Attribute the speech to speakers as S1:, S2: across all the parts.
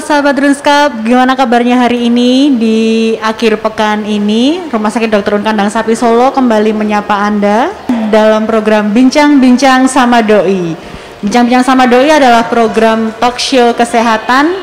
S1: Sahabat Runskap, gimana kabarnya hari ini di akhir pekan ini? Rumah Sakit Dr. Un Kandang Sapi Solo kembali menyapa Anda dalam program Bincang-Bincang sama Doi. Bincang-Bincang sama Doi adalah program talk show kesehatan.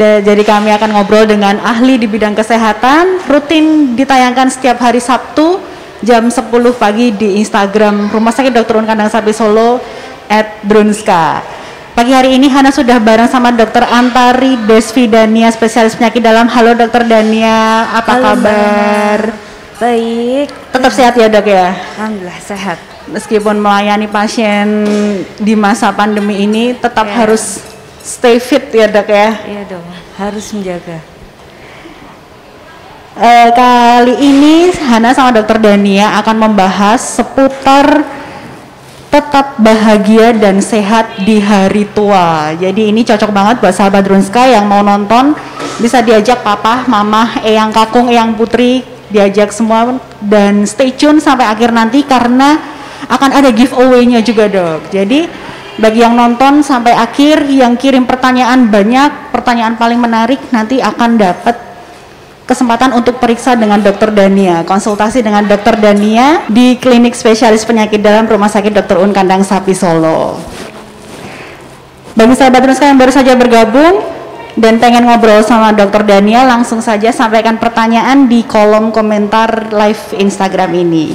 S1: Jadi kami akan ngobrol dengan ahli di bidang kesehatan, rutin ditayangkan setiap hari Sabtu jam 10 pagi di Instagram Rumah Sakit Dr. Un Kandang Sapi Solo at Drunska. Pagi hari ini Hana sudah bareng sama Dokter Antari Desvidania spesialis penyakit dalam. Halo Dokter Dania, apa
S2: Halo,
S1: kabar?
S2: Mbak. Baik,
S1: Tetap sehat ya dok ya.
S2: alhamdulillah sehat.
S1: Meskipun melayani pasien di masa pandemi ini, tetap
S2: Ya.
S1: harus stay fit ya dok ya.
S2: Iya dong, harus menjaga.
S1: Eh, kali ini Hana sama Dokter Dania akan membahas seputar tetap bahagia dan sehat di hari tua. Jadi ini cocok banget buat sahabat Drunska yang mau nonton bisa diajak papa, mama, eyang kakung, eyang putri, diajak semua dan stay tune sampai akhir nanti karena akan ada giveaway-nya juga dok. Jadi bagi yang nonton sampai akhir, yang kirim pertanyaan banyak, pertanyaan paling menarik nanti akan dapat kesempatan untuk periksa dengan dokter Dania, konsultasi dengan dokter Dania di klinik spesialis penyakit dalam Rumah Sakit Dr. Un Kandang Sapi Solo. Bagi sahabat Ruska yang baru saja bergabung dan pengen ngobrol sama dokter Dania, langsung saja sampaikan pertanyaan di kolom komentar live Instagram ini.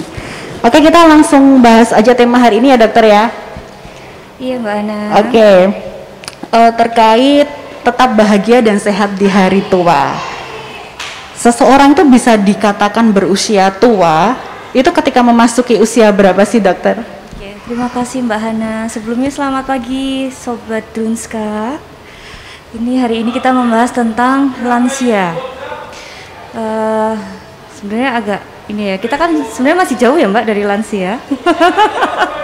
S1: Oke, kita langsung bahas aja tema hari ini ya dokter ya.
S2: Iya Mbak Ana.
S1: Oke, Eh, terkait tetap bahagia dan sehat di hari tua. Seseorang itu bisa dikatakan berusia tua itu ketika memasuki usia berapa sih dokter?
S2: Oke, terima kasih Mbak Hana. Sebelumnya selamat pagi Sobat Dunska. Ini hari ini kita membahas tentang lansia. Eh, sebenarnya agak ini ya, kita kan sebenarnya masih jauh ya Mbak dari lansia.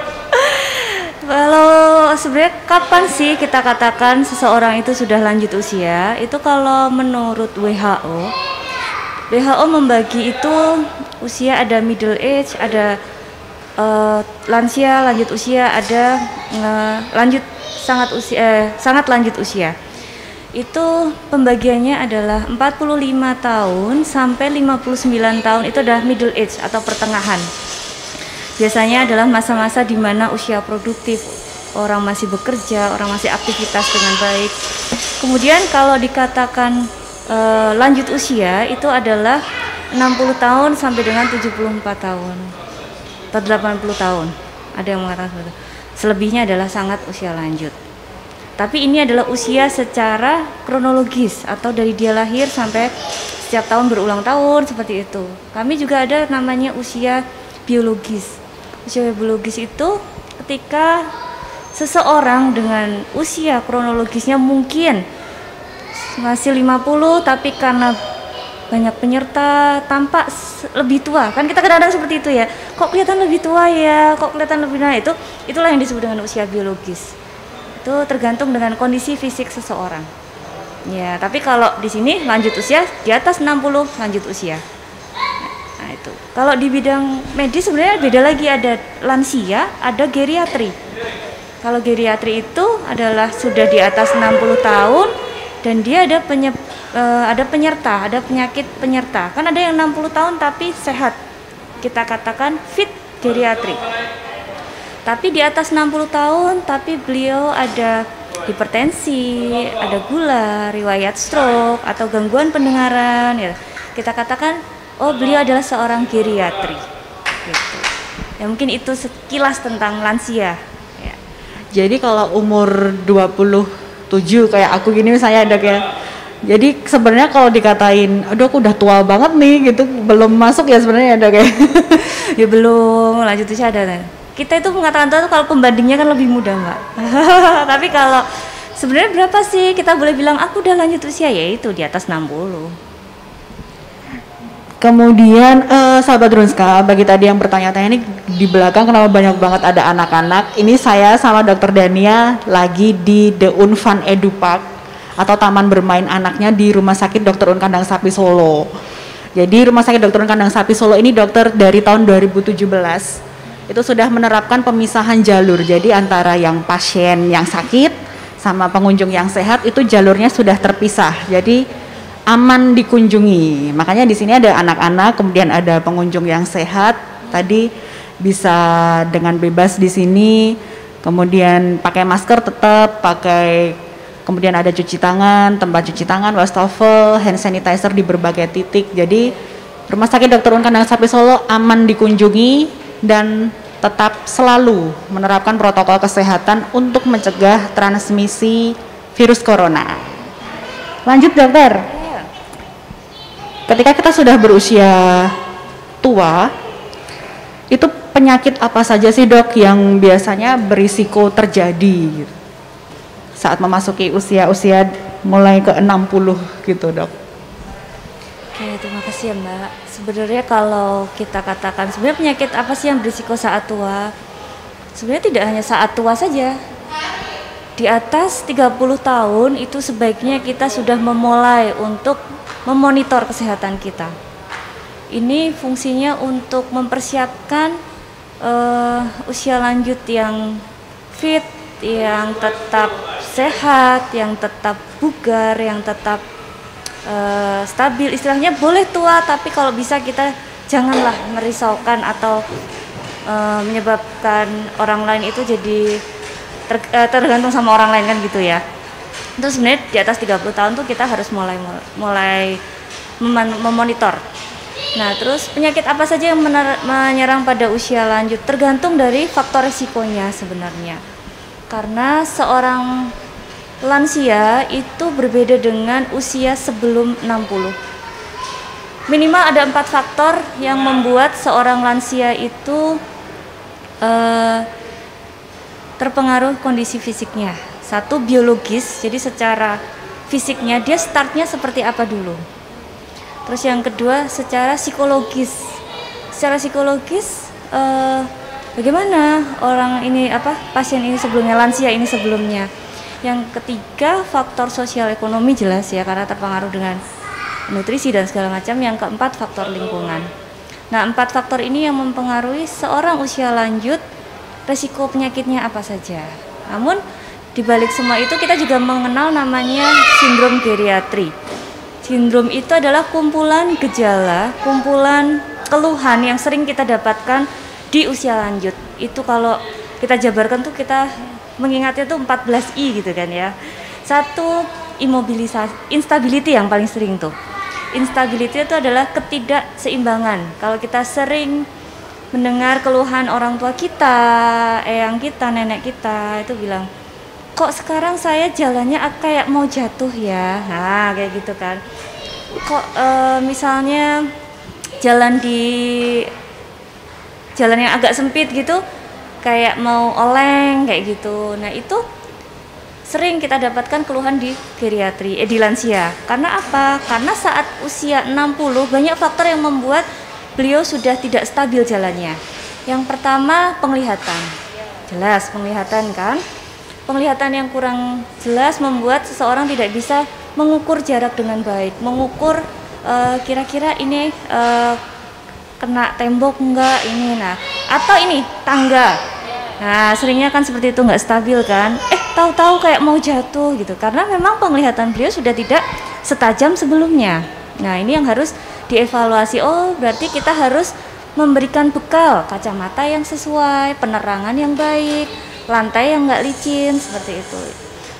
S2: Kalau sebenarnya kapan sih kita katakan seseorang itu sudah lanjut usia? Itu kalau menurut WHO, WHO membagi itu usia ada middle age, ada eh, lansia, lanjut usia, ada eh, lanjut sangat usia, eh, sangat lanjut usia. Itu pembagiannya adalah 45 tahun sampai 59 tahun itu adalah middle age atau pertengahan biasanya adalah masa-masa di mana usia produktif orang masih bekerja, orang masih aktivitas dengan baik. Kemudian kalau dikatakan eh, lanjut usia itu adalah 60 tahun sampai dengan 74 tahun atau 80 tahun. Ada yang mengatakan seperti itu. Selebihnya adalah sangat usia lanjut. Tapi ini adalah usia secara kronologis atau dari dia lahir sampai setiap tahun berulang tahun seperti itu. Kami juga ada namanya usia biologis. Usia biologis itu ketika seseorang dengan usia kronologisnya mungkin masih 50 tapi karena banyak penyerta tampak lebih tua. Kan kita kadang-kadang seperti itu ya. Kok kelihatan lebih tua ya? Kok kelihatan lebih nah itu itulah yang disebut dengan usia biologis. Itu tergantung dengan kondisi fisik seseorang. Ya tapi kalau di sini lanjut usia di atas 60 lanjut usia. Nah itu. Kalau di bidang medis sebenarnya beda lagi. Ada lansia ada geriatri. Kalau geriatri itu adalah sudah di atas 60 tahun dan dia ada penye, eh, ada penyerta, ada penyakit penyerta. Kan ada yang 60 tahun tapi sehat. Kita katakan fit geriatri. Tapi di atas 60 tahun tapi beliau ada hipertensi, ada gula, riwayat stroke atau gangguan pendengaran ya. Kita katakan oh beliau adalah seorang geriatri. Gitu. Ya mungkin itu sekilas tentang lansia. Ya.
S1: Jadi kalau umur 27 kayak aku gini misalnya dok ya. Jadi sebenarnya kalau dikatain, aduh aku udah tua banget nih gitu, belum masuk ya sebenarnya dok ya.
S2: ya belum lanjut usia ada kita itu mengatakan tua itu kalau pembandingnya kan lebih muda mbak tapi kalau sebenarnya berapa sih kita boleh bilang aku udah lanjut usia ya itu di atas 60
S1: Kemudian eh, sahabat Runska, bagi tadi yang bertanya-tanya ini di belakang kenapa banyak banget ada anak-anak. Ini saya sama Dokter Dania lagi di The Unfan Edu Park atau taman bermain anaknya di Rumah Sakit Dr. Un Kandang Sapi Solo. Jadi Rumah Sakit Dr. Un Kandang Sapi Solo ini dokter dari tahun 2017 itu sudah menerapkan pemisahan jalur. Jadi antara yang pasien yang sakit sama pengunjung yang sehat itu jalurnya sudah terpisah. Jadi aman dikunjungi. Makanya di sini ada anak-anak, kemudian ada pengunjung yang sehat. Tadi bisa dengan bebas di sini. Kemudian pakai masker tetap, pakai kemudian ada cuci tangan, tempat cuci tangan, wastafel, hand sanitizer di berbagai titik. Jadi Rumah Sakit Dr. Un Kandang Sapi Solo aman dikunjungi dan tetap selalu menerapkan protokol kesehatan untuk mencegah transmisi virus corona. Lanjut dokter ketika kita sudah berusia tua itu penyakit apa saja sih dok yang biasanya berisiko terjadi gitu, saat memasuki usia-usia mulai ke 60 gitu dok.
S2: Oke terima kasih ya mbak. Sebenarnya kalau kita katakan sebenarnya penyakit apa sih yang berisiko saat tua? Sebenarnya tidak hanya saat tua saja. Di atas 30 tahun itu sebaiknya kita sudah memulai untuk memonitor kesehatan kita. Ini fungsinya untuk mempersiapkan uh, usia lanjut yang fit, yang tetap sehat, yang tetap bugar, yang tetap uh, stabil. Istilahnya boleh tua, tapi kalau bisa kita janganlah merisaukan atau uh, menyebabkan orang lain itu jadi ter, tergantung sama orang lain kan gitu ya itu sebenarnya di atas 30 tahun tuh kita harus mulai mulai memonitor. Nah, terus penyakit apa saja yang menyerang pada usia lanjut tergantung dari faktor resikonya sebenarnya. Karena seorang lansia itu berbeda dengan usia sebelum 60. Minimal ada empat faktor yang membuat seorang lansia itu uh, terpengaruh kondisi fisiknya satu biologis, jadi secara fisiknya dia startnya seperti apa dulu. Terus yang kedua secara psikologis. Secara psikologis eh, bagaimana orang ini apa pasien ini sebelumnya lansia ini sebelumnya. Yang ketiga faktor sosial ekonomi jelas ya karena terpengaruh dengan nutrisi dan segala macam. Yang keempat faktor lingkungan. Nah empat faktor ini yang mempengaruhi seorang usia lanjut resiko penyakitnya apa saja. Namun di balik semua itu kita juga mengenal namanya sindrom geriatri. Sindrom itu adalah kumpulan gejala, kumpulan keluhan yang sering kita dapatkan di usia lanjut. Itu kalau kita jabarkan tuh kita mengingatnya tuh 14I gitu kan ya. Satu imobilisasi, instability yang paling sering tuh. Instability itu adalah ketidakseimbangan. Kalau kita sering mendengar keluhan orang tua kita, eyang kita, nenek kita itu bilang kok sekarang saya jalannya kayak mau jatuh ya? Nah kayak gitu kan. Kok e, misalnya jalan di jalan yang agak sempit gitu kayak mau oleng kayak gitu. Nah itu sering kita dapatkan keluhan di geriatri eh di lansia. Karena apa? Karena saat usia 60 banyak faktor yang membuat beliau sudah tidak stabil jalannya. Yang pertama penglihatan. Jelas penglihatan kan penglihatan yang kurang jelas membuat seseorang tidak bisa mengukur jarak dengan baik, mengukur uh, kira-kira ini uh, kena tembok enggak ini nah. Atau ini tangga. Nah seringnya kan seperti itu nggak stabil kan? Eh tahu-tahu kayak mau jatuh gitu. Karena memang penglihatan beliau sudah tidak setajam sebelumnya. Nah ini yang harus dievaluasi. Oh berarti kita harus memberikan bekal kacamata yang sesuai penerangan yang baik lantai yang nggak licin seperti itu.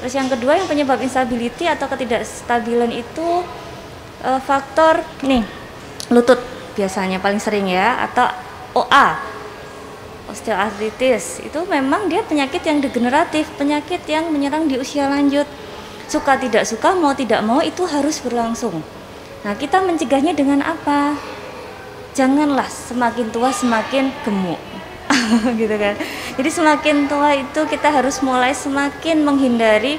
S2: Terus yang kedua yang penyebab instability atau ketidakstabilan itu uh, faktor nih lutut biasanya paling sering ya atau OA osteoartritis itu memang dia penyakit yang degeneratif, penyakit yang menyerang di usia lanjut. Suka tidak suka, mau tidak mau itu harus berlangsung. Nah, kita mencegahnya dengan apa? Janganlah semakin tua semakin gemuk. gitu kan. Jadi semakin tua itu kita harus mulai semakin menghindari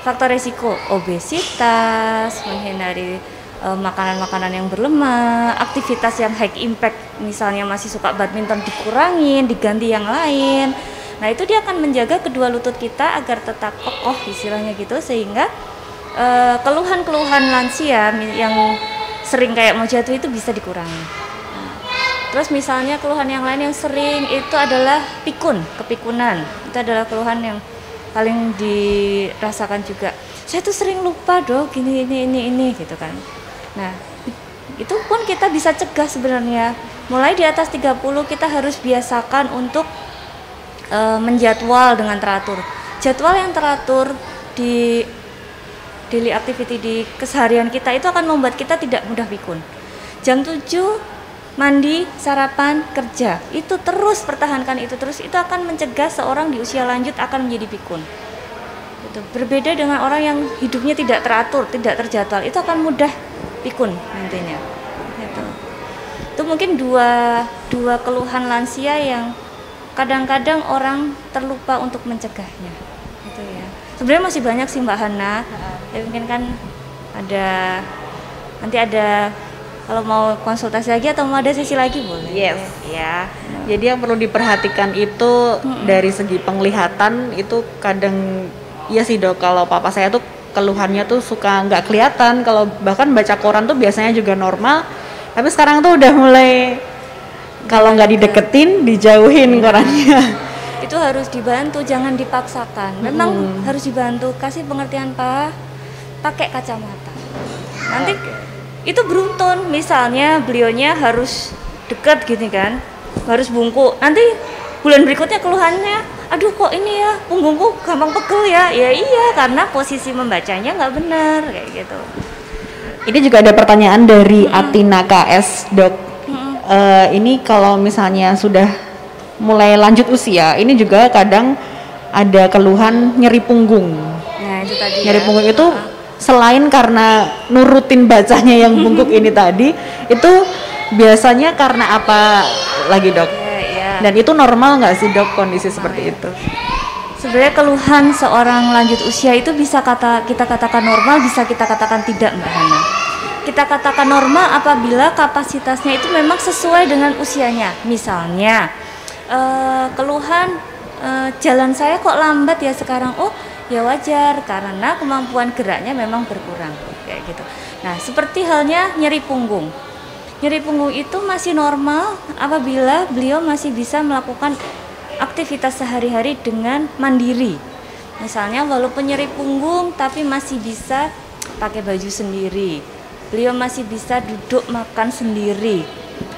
S2: faktor resiko obesitas, menghindari eh, makanan-makanan yang berlemak, aktivitas yang high impact, misalnya masih suka badminton dikurangin, diganti yang lain. Nah itu dia akan menjaga kedua lutut kita agar tetap kokoh istilahnya gitu sehingga eh, keluhan-keluhan lansia yang sering kayak mau jatuh itu bisa dikurangi. Terus misalnya keluhan yang lain yang sering itu adalah pikun, kepikunan. Itu adalah keluhan yang paling dirasakan juga saya tuh sering lupa dok gini ini ini ini gitu kan nah itu pun kita bisa cegah sebenarnya mulai di atas 30 kita harus biasakan untuk uh, menjadwal dengan teratur jadwal yang teratur di daily activity di keseharian kita itu akan membuat kita tidak mudah pikun. Jam 7 mandi, sarapan, kerja. Itu terus pertahankan itu terus itu akan mencegah seorang di usia lanjut akan menjadi pikun. Itu berbeda dengan orang yang hidupnya tidak teratur, tidak terjadwal, itu akan mudah pikun nantinya. Itu. Itu mungkin dua dua keluhan lansia yang kadang-kadang orang terlupa untuk mencegahnya. Itu ya. Sebenarnya masih banyak sih Mbak Hana ya mungkin kan ada nanti ada kalau mau konsultasi lagi atau mau ada sesi lagi boleh.
S1: Yes ya. Jadi yang perlu diperhatikan itu hmm. dari segi penglihatan itu kadang iya sih dok kalau papa saya tuh keluhannya tuh suka nggak kelihatan. Kalau bahkan baca koran tuh biasanya juga normal. Tapi sekarang tuh udah mulai kalau nggak dideketin dijauhin korannya.
S2: Itu harus dibantu jangan dipaksakan. Memang hmm. harus dibantu. Kasih pengertian pak. Pakai kacamata. Nanti okay. Itu beruntun, misalnya beliaunya harus dekat gini kan, harus bungkuk. Nanti bulan berikutnya keluhannya, aduh kok ini ya punggungku gampang pegel ya. Ya iya karena posisi membacanya nggak benar kayak gitu.
S1: Ini juga ada pertanyaan dari hmm. Atina KS dok. Hmm. Uh, ini kalau misalnya sudah mulai lanjut usia, ini juga kadang ada keluhan nyeri punggung.
S2: Nah itu tadi.
S1: Nyeri ya. punggung itu uh selain karena nurutin bacanya yang bungkuk ini tadi itu biasanya karena apa lagi dok? Yeah, yeah. Dan itu normal nggak sih dok kondisi seperti itu?
S2: Sebenarnya keluhan seorang lanjut usia itu bisa kata kita katakan normal, bisa kita katakan tidak mbak Hana. Kita katakan normal apabila kapasitasnya itu memang sesuai dengan usianya. Misalnya uh, keluhan uh, jalan saya kok lambat ya sekarang. Oh ya wajar karena kemampuan geraknya memang berkurang kayak gitu. Nah, seperti halnya nyeri punggung. Nyeri punggung itu masih normal apabila beliau masih bisa melakukan aktivitas sehari-hari dengan mandiri. Misalnya walaupun nyeri punggung tapi masih bisa pakai baju sendiri. Beliau masih bisa duduk makan sendiri.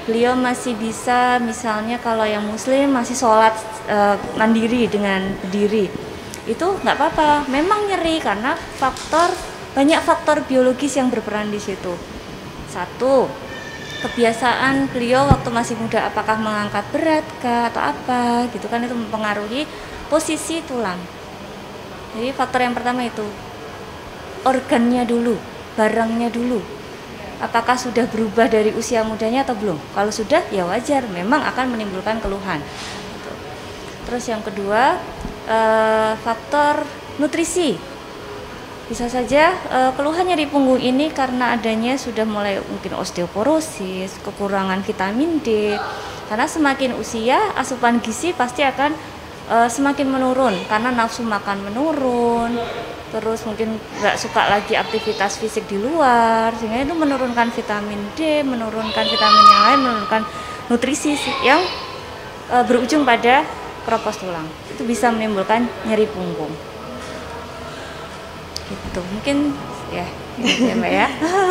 S2: Beliau masih bisa misalnya kalau yang muslim masih sholat e, mandiri dengan berdiri itu nggak apa-apa. Memang nyeri karena faktor banyak faktor biologis yang berperan di situ. Satu kebiasaan beliau waktu masih muda apakah mengangkat berat kah atau apa gitu kan itu mempengaruhi posisi tulang. Jadi faktor yang pertama itu organnya dulu barangnya dulu. Apakah sudah berubah dari usia mudanya atau belum? Kalau sudah ya wajar memang akan menimbulkan keluhan. Terus yang kedua uh, faktor nutrisi. Bisa saja uh, keluhan nyeri punggung ini karena adanya sudah mulai mungkin osteoporosis, kekurangan vitamin D. Karena semakin usia, asupan gizi pasti akan uh, semakin menurun karena nafsu makan menurun. Terus mungkin nggak suka lagi aktivitas fisik di luar, sehingga itu menurunkan vitamin D, menurunkan vitamin yang lain, menurunkan nutrisi yang berujung pada keropos tulang itu bisa menimbulkan nyeri punggung. Gitu. Mungkin ya ya mbak ya.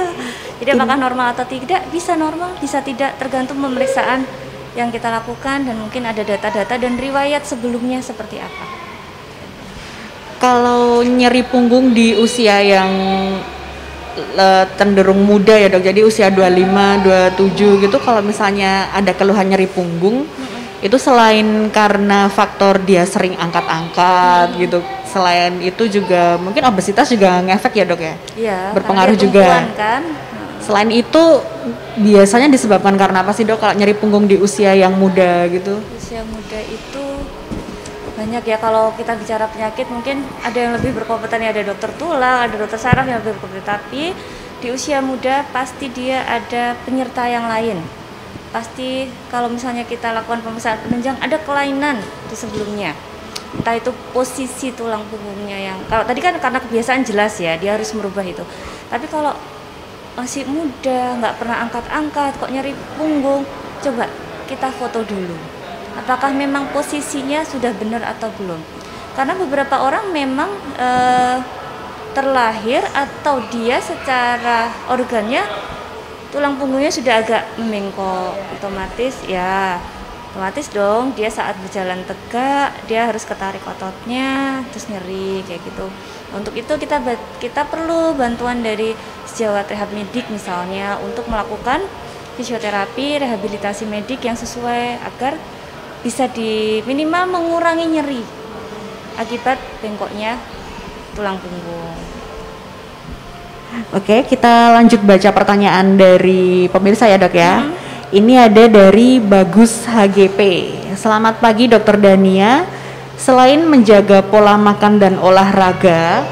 S2: Jadi apakah normal atau tidak? Bisa normal bisa tidak tergantung pemeriksaan yang kita lakukan dan mungkin ada data-data dan riwayat sebelumnya seperti apa.
S1: Kalau nyeri punggung di usia yang uh, cenderung muda ya dok. Jadi usia 25 27 gitu kalau misalnya ada keluhan nyeri punggung hmm itu selain karena faktor dia sering angkat-angkat hmm. gitu selain itu juga mungkin obesitas juga ngefek ya dok ya?
S2: Iya
S1: berpengaruh juga. kan. Selain itu biasanya disebabkan karena apa sih dok? Kalau nyeri punggung di usia yang muda gitu.
S2: Usia muda itu banyak ya. Kalau kita bicara penyakit mungkin ada yang lebih berkompeten ya. Ada dokter tulang ada dokter saraf yang lebih berkompeten. Tapi di usia muda pasti dia ada penyerta yang lain pasti kalau misalnya kita lakukan pemeriksaan penunjang ada kelainan di sebelumnya. Entah itu posisi tulang punggungnya yang kalau tadi kan karena kebiasaan jelas ya dia harus merubah itu. Tapi kalau masih muda nggak pernah angkat-angkat kok nyari punggung coba kita foto dulu. Apakah memang posisinya sudah benar atau belum? Karena beberapa orang memang eh, terlahir atau dia secara organnya tulang punggungnya sudah agak membengkok otomatis ya otomatis dong dia saat berjalan tegak dia harus ketarik ototnya terus nyeri kayak gitu untuk itu kita kita perlu bantuan dari sejawat rehab medik misalnya untuk melakukan fisioterapi rehabilitasi medik yang sesuai agar bisa di minimal mengurangi nyeri akibat bengkoknya tulang punggung.
S1: Oke, kita lanjut baca pertanyaan dari pemirsa ya dok ya. Hmm. Ini ada dari Bagus HGP. Selamat pagi Dokter Dania. Selain menjaga pola makan dan olahraga,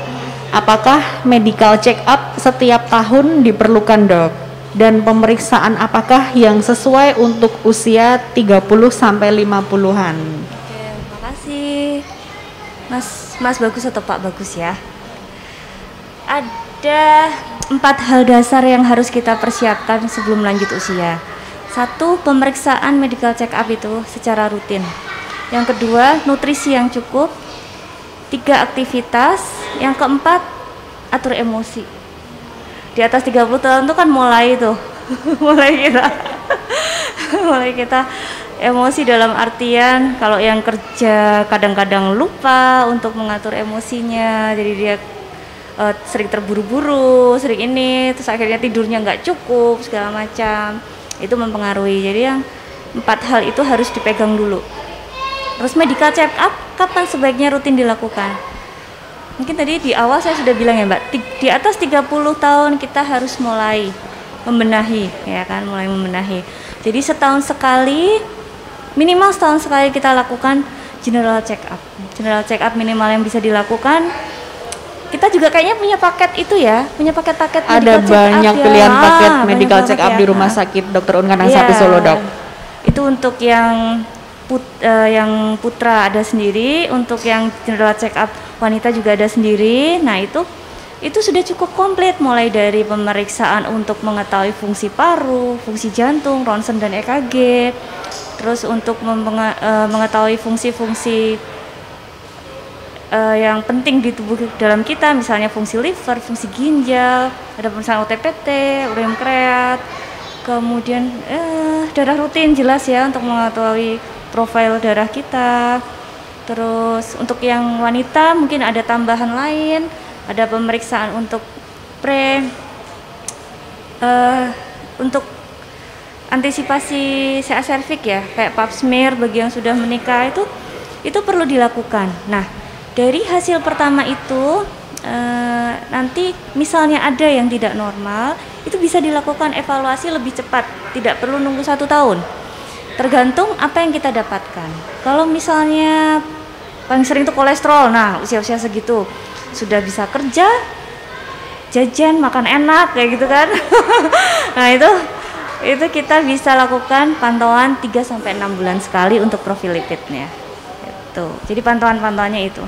S1: apakah medical check up setiap tahun diperlukan dok? Dan pemeriksaan apakah yang sesuai untuk usia 30 sampai 50-an?
S2: Oke, makasih. Mas Mas Bagus atau Pak Bagus ya. Ada empat hal dasar yang harus kita persiapkan sebelum lanjut usia. Satu, pemeriksaan medical check up itu secara rutin. Yang kedua, nutrisi yang cukup. Tiga, aktivitas. Yang keempat, atur emosi. Di atas 30 tahun itu kan mulai tuh, mulai kita, mulai kita emosi dalam artian kalau yang kerja kadang-kadang lupa untuk mengatur emosinya jadi dia uh, sering terburu-buru sering ini terus akhirnya tidurnya nggak cukup segala macam. Itu mempengaruhi. Jadi yang empat hal itu harus dipegang dulu. Terus medical check up kapan sebaiknya rutin dilakukan? Mungkin tadi di awal saya sudah bilang ya mbak di atas 30 tahun kita harus mulai membenahi ya kan mulai membenahi. Jadi setahun sekali minimal setahun sekali kita lakukan general check up general check up minimal yang bisa dilakukan kita juga kayaknya punya paket itu ya punya paket-paket
S1: ada banyak ya. pilihan paket ah, medical check up ya. di rumah sakit dokter Unkan yeah. Sapi Solo dok
S2: itu untuk yang put, uh, yang putra ada sendiri untuk yang general check up wanita juga ada sendiri nah itu itu sudah cukup komplit mulai dari pemeriksaan untuk mengetahui fungsi paru, fungsi jantung, ronsen dan EKG, terus untuk uh, mengetahui fungsi-fungsi uh, yang penting di tubuh dalam kita misalnya fungsi liver, fungsi ginjal, ada pemeriksaan OTPT, ureum kreat, kemudian uh, darah rutin jelas ya untuk mengetahui profil darah kita. Terus untuk yang wanita mungkin ada tambahan lain, ada pemeriksaan untuk pre uh, untuk antisipasi CA serviks ya kayak pap smear bagi yang sudah menikah itu itu perlu dilakukan. Nah dari hasil pertama itu e, nanti misalnya ada yang tidak normal itu bisa dilakukan evaluasi lebih cepat tidak perlu nunggu satu tahun tergantung apa yang kita dapatkan. Kalau misalnya paling sering itu kolesterol, nah usia-usia segitu sudah bisa kerja, jajan, makan enak kayak gitu kan. nah itu itu kita bisa lakukan pantauan 3 sampai 6 bulan sekali untuk profil lipidnya. Itu. Jadi pantauan-pantauannya itu.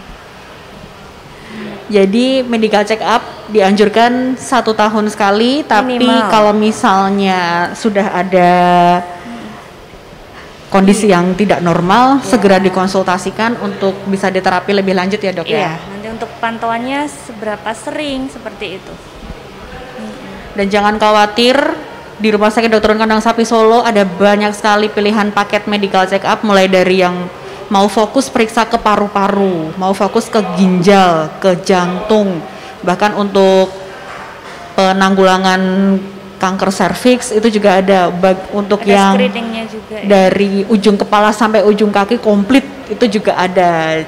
S1: Jadi medical check up dianjurkan satu tahun sekali, tapi Minimal. kalau misalnya sudah ada kondisi yang tidak normal, ya. segera dikonsultasikan untuk bisa diterapi lebih lanjut ya dok
S2: iya, ya. Nanti untuk pantauannya seberapa sering seperti itu.
S1: Dan jangan khawatir di Rumah Sakit Dr. Kandang Sapi Solo ada banyak sekali pilihan paket medical check up mulai dari yang mau fokus periksa ke paru-paru, mau fokus ke ginjal, ke jantung, bahkan untuk penanggulangan kanker serviks itu juga ada bag, untuk ada yang juga, ya. dari ujung kepala sampai ujung kaki komplit itu juga ada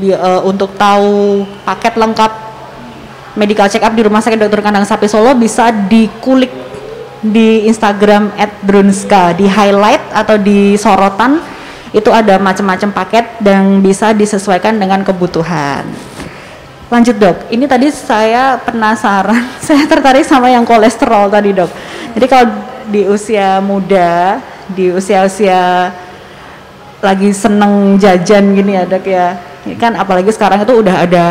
S1: di, uh, untuk tahu paket lengkap medical check up di Rumah Sakit Dr. Kandang Sapi Solo bisa dikulik di Instagram @drunska di highlight atau di sorotan itu ada macam-macam paket dan bisa disesuaikan dengan kebutuhan. Lanjut dok, ini tadi saya penasaran, saya tertarik sama yang kolesterol tadi dok. Jadi kalau di usia muda, di usia-usia lagi seneng jajan gini ya dok ya, kan apalagi sekarang itu udah ada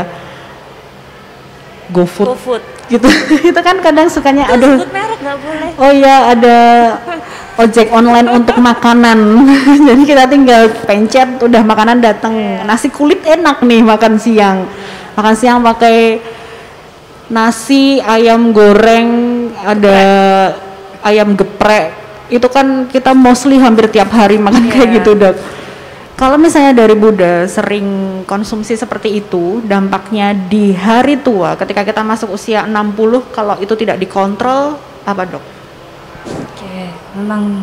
S1: GoFood. GoFood. Gitu. itu kan kadang sukanya
S2: aduh. merek boleh.
S1: Oh iya ada ojek online untuk makanan. Jadi kita tinggal pencet udah makanan datang. Nasi kulit enak nih makan siang. Makan siang pakai nasi, ayam goreng, ada ayam geprek. Itu kan kita mostly hampir tiap hari makan kayak
S2: Iya.
S1: gitu, Dok. Kalau misalnya dari Buddha sering konsumsi seperti itu, dampaknya di hari tua ketika kita masuk usia 60 kalau itu tidak dikontrol apa, Dok?
S2: Oke, memang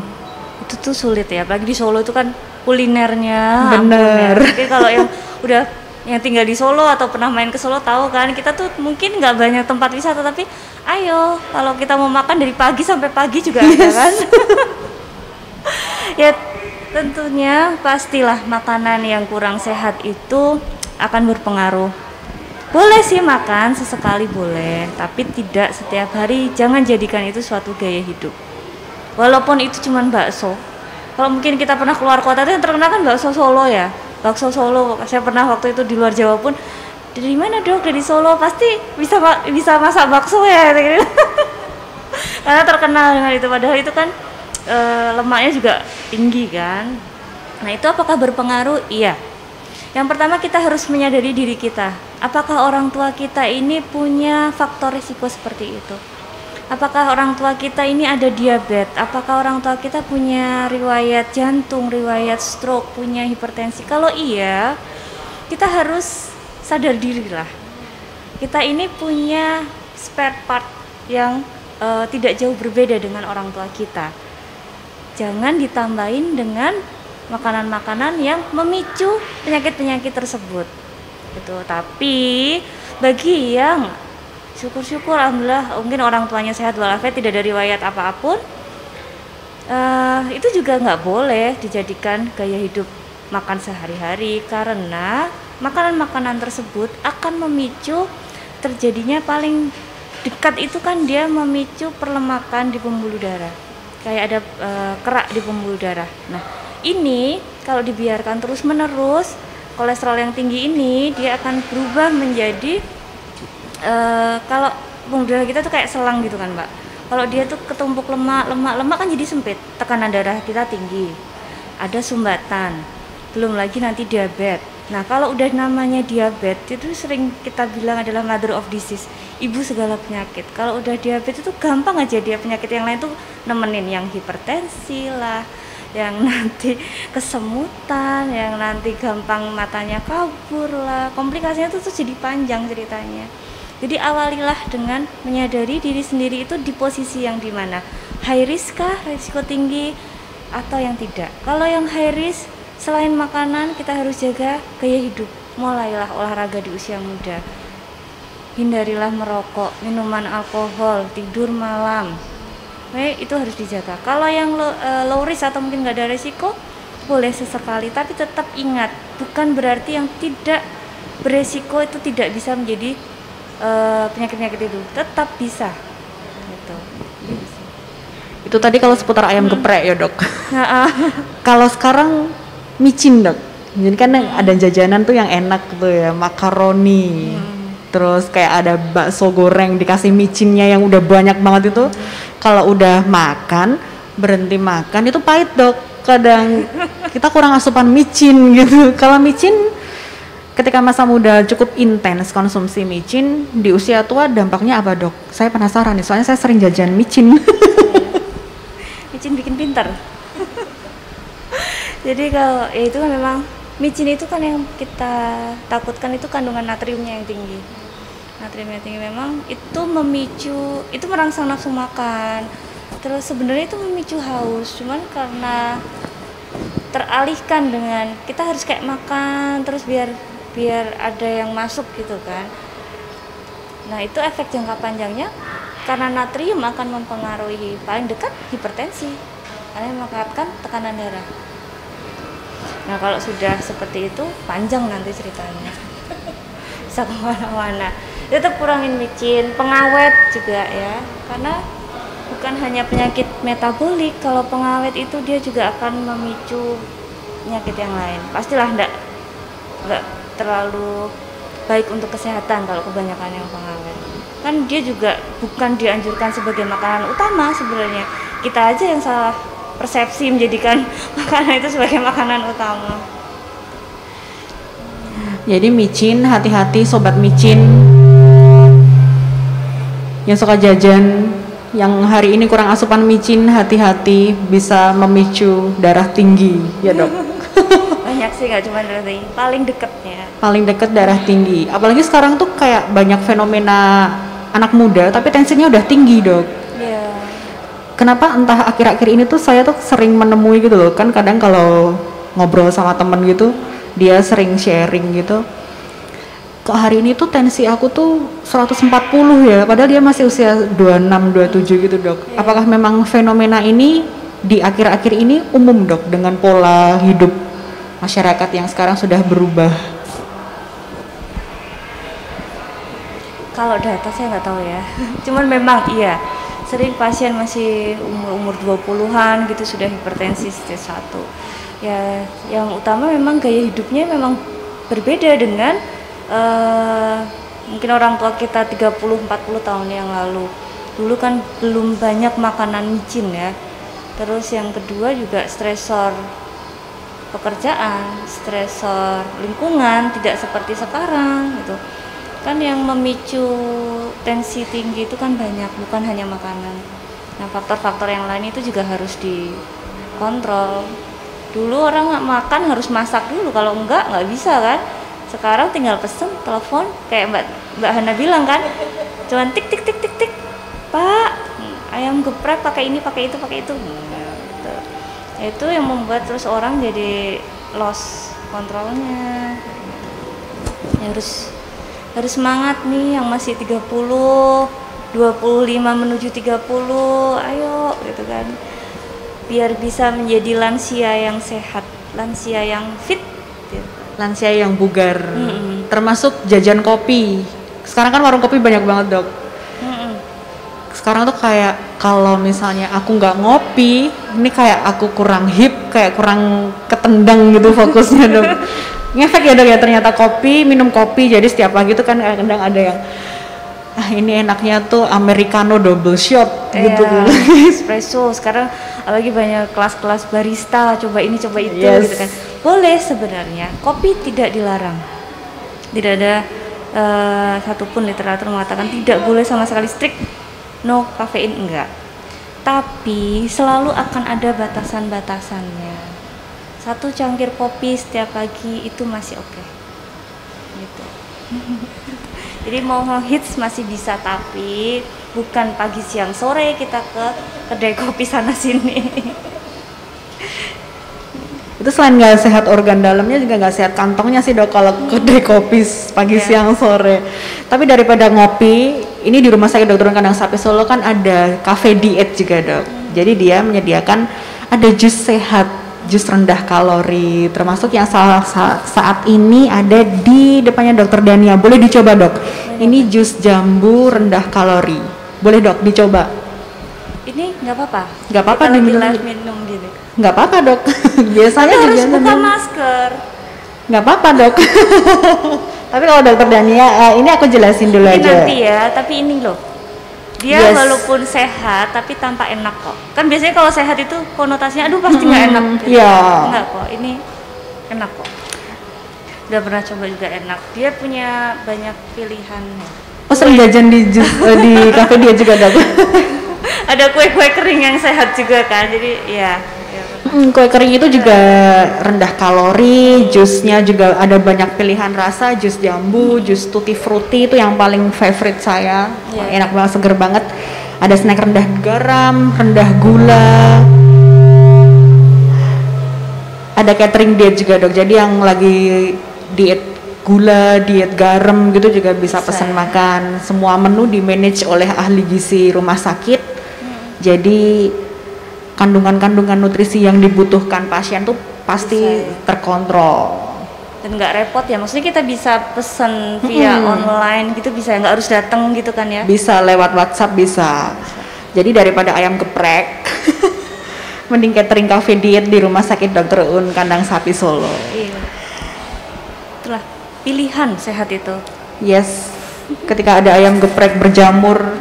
S2: itu tuh sulit ya. Apalagi di Solo itu kan kulinernya. ampun
S1: Bener.
S2: ya. Oke, kalau yang udah yang tinggal di Solo atau pernah main ke Solo tahu kan kita tuh mungkin nggak banyak tempat wisata tapi ayo kalau kita mau makan dari pagi sampai pagi juga ada kan. ya tentunya pastilah makanan yang kurang sehat itu akan berpengaruh. Boleh sih makan sesekali boleh, tapi tidak setiap hari. Jangan jadikan itu suatu gaya hidup. Walaupun itu cuma bakso. Kalau mungkin kita pernah keluar kota itu yang terkenal kan bakso Solo ya. Bakso Solo. Saya pernah waktu itu di luar Jawa pun dari mana dok dari Solo pasti bisa bisa masak bakso ya karena terkenal dengan itu padahal itu kan eh, lemaknya juga tinggi kan? Nah itu apakah berpengaruh? Iya. Yang pertama kita harus menyadari diri kita. Apakah orang tua kita ini punya faktor risiko seperti itu? Apakah orang tua kita ini ada diabetes? Apakah orang tua kita punya riwayat jantung riwayat stroke punya hipertensi? Kalau iya kita harus sadar diri lah kita ini punya spare part yang eh, tidak jauh berbeda dengan orang tua kita. Jangan ditambahin dengan makanan-makanan yang memicu penyakit-penyakit tersebut. Gitu. Tapi bagi yang syukur-syukur alhamdulillah mungkin orang tuanya sehat walafiat tidak ada riwayat apa pun eh, itu juga nggak boleh dijadikan gaya hidup makan sehari-hari karena makanan-makanan tersebut akan memicu terjadinya paling dekat itu kan dia memicu perlemakan di pembuluh darah kayak ada eh, kerak di pembuluh darah. Nah ini kalau dibiarkan terus menerus kolesterol yang tinggi ini dia akan berubah menjadi eh, kalau pembuluh darah kita tuh kayak selang gitu kan mbak. Kalau dia tuh ketumpuk lemak lemak lemak kan jadi sempit. Tekanan darah kita tinggi. Ada sumbatan. Belum lagi nanti diabetes nah kalau udah namanya diabetes itu sering kita bilang adalah mother of disease ibu segala penyakit. Kalau udah diabetes itu gampang aja dia penyakit yang lain tuh nemenin yang hipertensi lah yang nanti kesemutan yang nanti gampang matanya kabur lah. Komplikasinya tuh, tuh jadi panjang ceritanya. Jadi awalilah dengan menyadari diri sendiri itu di posisi yang di mana high risk kah, risiko tinggi atau yang tidak. Kalau yang high risk selain makanan kita harus jaga gaya hidup. Mulailah olahraga di usia muda. Hindarilah merokok, minuman alkohol, tidur malam. Oke, itu harus dijaga. Kalau yang low, eh, low risk atau mungkin nggak ada risiko, boleh sesekali, tapi tetap ingat, bukan berarti yang tidak beresiko itu tidak bisa menjadi eh, penyakit-penyakit itu, tetap bisa. Gitu.
S1: Itu tadi kalau seputar ayam geprek ya, Dok. Kalau sekarang micin, Dok. Jadi kan ada jajanan tuh yang enak tuh ya, makaroni. Terus kayak ada bakso goreng dikasih micinnya yang udah banyak banget itu. Kalau udah makan, berhenti makan itu pahit, Dok. Kadang kita kurang asupan micin gitu. Kalau micin ketika masa muda cukup intens konsumsi micin, di usia tua dampaknya apa, Dok? Saya penasaran nih, soalnya saya sering jajan micin.
S2: micin bikin pinter. Jadi kalau ya itu kan memang micin itu kan yang kita takutkan itu kandungan natriumnya yang tinggi. Natriumnya tinggi memang itu memicu itu merangsang nafsu makan. Terus sebenarnya itu memicu haus, cuman karena teralihkan dengan kita harus kayak makan terus biar biar ada yang masuk gitu kan. Nah, itu efek jangka panjangnya karena natrium akan mempengaruhi paling dekat hipertensi karena mengakibatkan tekanan darah. Nah, kalau sudah seperti itu panjang nanti ceritanya. Bisa ke mana-mana. Tetap kurangin micin, pengawet juga ya, karena bukan hanya penyakit metabolik. Kalau pengawet itu dia juga akan memicu penyakit yang lain. Pastilah enggak enggak terlalu baik untuk kesehatan kalau kebanyakan yang pengawet kan dia juga bukan dianjurkan sebagai makanan utama sebenarnya kita aja yang salah persepsi menjadikan makanan itu sebagai makanan utama.
S1: Jadi micin, hati-hati sobat micin yang suka jajan, yang hari ini kurang asupan micin, hati-hati bisa memicu darah tinggi, ya dok.
S2: Banyak sih nggak cuma darah tinggi, paling deketnya.
S1: Paling deket darah tinggi. Apalagi sekarang tuh kayak banyak fenomena anak muda, tapi tensinya udah tinggi dok. Kenapa entah akhir-akhir ini tuh saya tuh sering menemui gitu loh, kan kadang kalau ngobrol sama temen gitu, dia sering sharing gitu kok hari ini tuh tensi aku tuh 140 ya padahal dia masih usia 26 27 gitu dok
S2: Iya.
S1: apakah memang fenomena ini di akhir-akhir ini umum dok dengan pola hidup masyarakat yang sekarang sudah berubah
S2: Kalau data saya nggak tahu ya. Cuman memang iya. Sering pasien masih umur-umur 20-an gitu sudah hipertensi stage 1. Ya, yang utama memang gaya hidupnya memang berbeda dengan eh, mungkin orang tua kita 30 40 tahun yang lalu. Dulu kan belum banyak makanan micin ya. Terus yang kedua juga stresor pekerjaan, stresor lingkungan tidak seperti sekarang gitu. Kan yang memicu tensi tinggi itu kan banyak, bukan hanya makanan. Nah, faktor-faktor yang lain itu juga harus dikontrol. Dulu orang makan harus masak dulu, kalau enggak nggak bisa kan. Sekarang tinggal pesen, telepon, kayak Mbak Mbak Hana bilang kan, cuman tik tik tik tik tik, Pak, ayam geprek pakai ini, pakai itu, pakai itu. Gitu itu yang membuat terus orang jadi lost kontrolnya ya harus harus semangat nih yang masih 30 25 menuju 30 ayo gitu kan. Biar bisa menjadi lansia yang sehat lansia yang fit gitu.
S1: lansia yang bugar
S2: Mm-mm.
S1: termasuk jajan kopi. Sekarang kan warung kopi banyak banget dok. Sekarang tuh kayak kalau misalnya aku nggak ngopi ini kayak aku kurang hip kayak kurang ketendang gitu fokusnya dong ngefek ya dok ya ternyata kopi minum kopi jadi setiap pagi tuh kan kadang ada yang ah ini enaknya tuh americano double shot gitu.
S2: Iya, espresso. Sekarang apalagi banyak kelas-kelas barista coba ini coba itu
S1: Yes.
S2: gitu kan. Boleh sebenarnya kopi tidak dilarang. Tidak ada eh, satupun literatur mengatakan tidak boleh sama sekali strict no kafein enggak. Tapi selalu akan ada batasan-batasannya satu cangkir kopi setiap pagi itu masih oke. Gitu. Jadi mau hits masih bisa tapi bukan pagi siang sore kita ke kedai kopi sana sini.
S1: Itu selain nggak sehat organ dalamnya juga nggak sehat kantongnya sih dok kalau kedai kopi pagi
S2: Iya.
S1: siang sore. Tapi daripada ngopi ini di rumah sakit dokter kandang sapi solo kan ada cafe diet juga dok. Jadi dia menyediakan ada jus sehat jus rendah kalori. Termasuk yang salah sa- saat ini ada di depannya dokter Dania. Boleh dicoba dok? Ini jus jambu rendah kalori. Boleh dok dicoba?
S2: Ini nggak apa-apa.
S1: Nggak apa-apa diminum.
S2: live minum gini.
S1: Nggak apa-apa dok. Biasanya
S2: Tapi harus
S1: juga
S2: buka
S1: minum.
S2: masker.
S1: Nggak apa-apa dok. Tapi kalau dokter Dania eh, ini aku jelasin dulu
S2: ini
S1: aja.
S2: nanti ya tapi ini loh dia
S1: Yes.
S2: walaupun sehat tapi tanpa enak kok. Kan biasanya kalau sehat itu konotasinya aduh pasti nggak enak.
S1: Hmm,
S2: gitu.
S1: iya.
S2: enggak kok ini enak kok. Udah pernah coba juga enak. Dia punya banyak pilihan.
S1: Oh sering jajan di eh, di cafe dia juga dok
S2: ada kue-kue kering yang sehat juga kan jadi ya,
S1: Hmm, kue kering itu juga rendah kalori jusnya juga ada banyak pilihan rasa jus jambu jus tutti frutti itu yang paling favorite saya
S2: Iya.
S1: enak banget seger banget ada snack rendah garam rendah gula ada catering diet juga dok jadi yang lagi diet gula diet garam gitu juga bisa
S2: Bisa.
S1: pesan makan semua menu di manage oleh ahli gizi rumah sakit
S2: Hmm.
S1: jadi kandungan-kandungan nutrisi yang dibutuhkan pasien tuh pasti
S2: Bisa, ya.
S1: terkontrol
S2: dan nggak repot ya maksudnya kita bisa pesen via
S1: Mm-mm.
S2: online gitu bisa nggak harus datang gitu kan ya
S1: bisa lewat WhatsApp bisa jadi daripada ayam geprek mending catering cafe diet di rumah sakit Dr. Un kandang sapi Solo
S2: iya itulah pilihan sehat itu
S1: yes ketika ada ayam geprek berjamur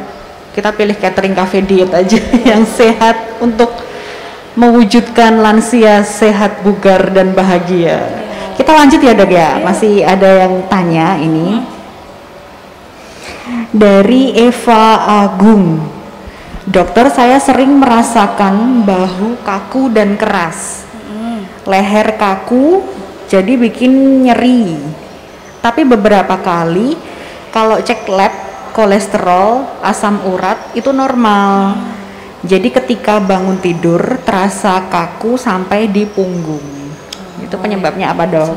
S1: kita pilih catering cafe diet aja yang sehat untuk mewujudkan lansia sehat, bugar dan bahagia. Kita lanjut ya dok ya, masih ada yang tanya ini. Dari Eva Agung, dokter saya sering merasakan bahu kaku dan keras, leher kaku, jadi bikin nyeri. Tapi beberapa kali kalau cek lab kolesterol, asam urat itu normal. Jadi ketika bangun tidur terasa kaku sampai di punggung. Itu penyebabnya apa dok?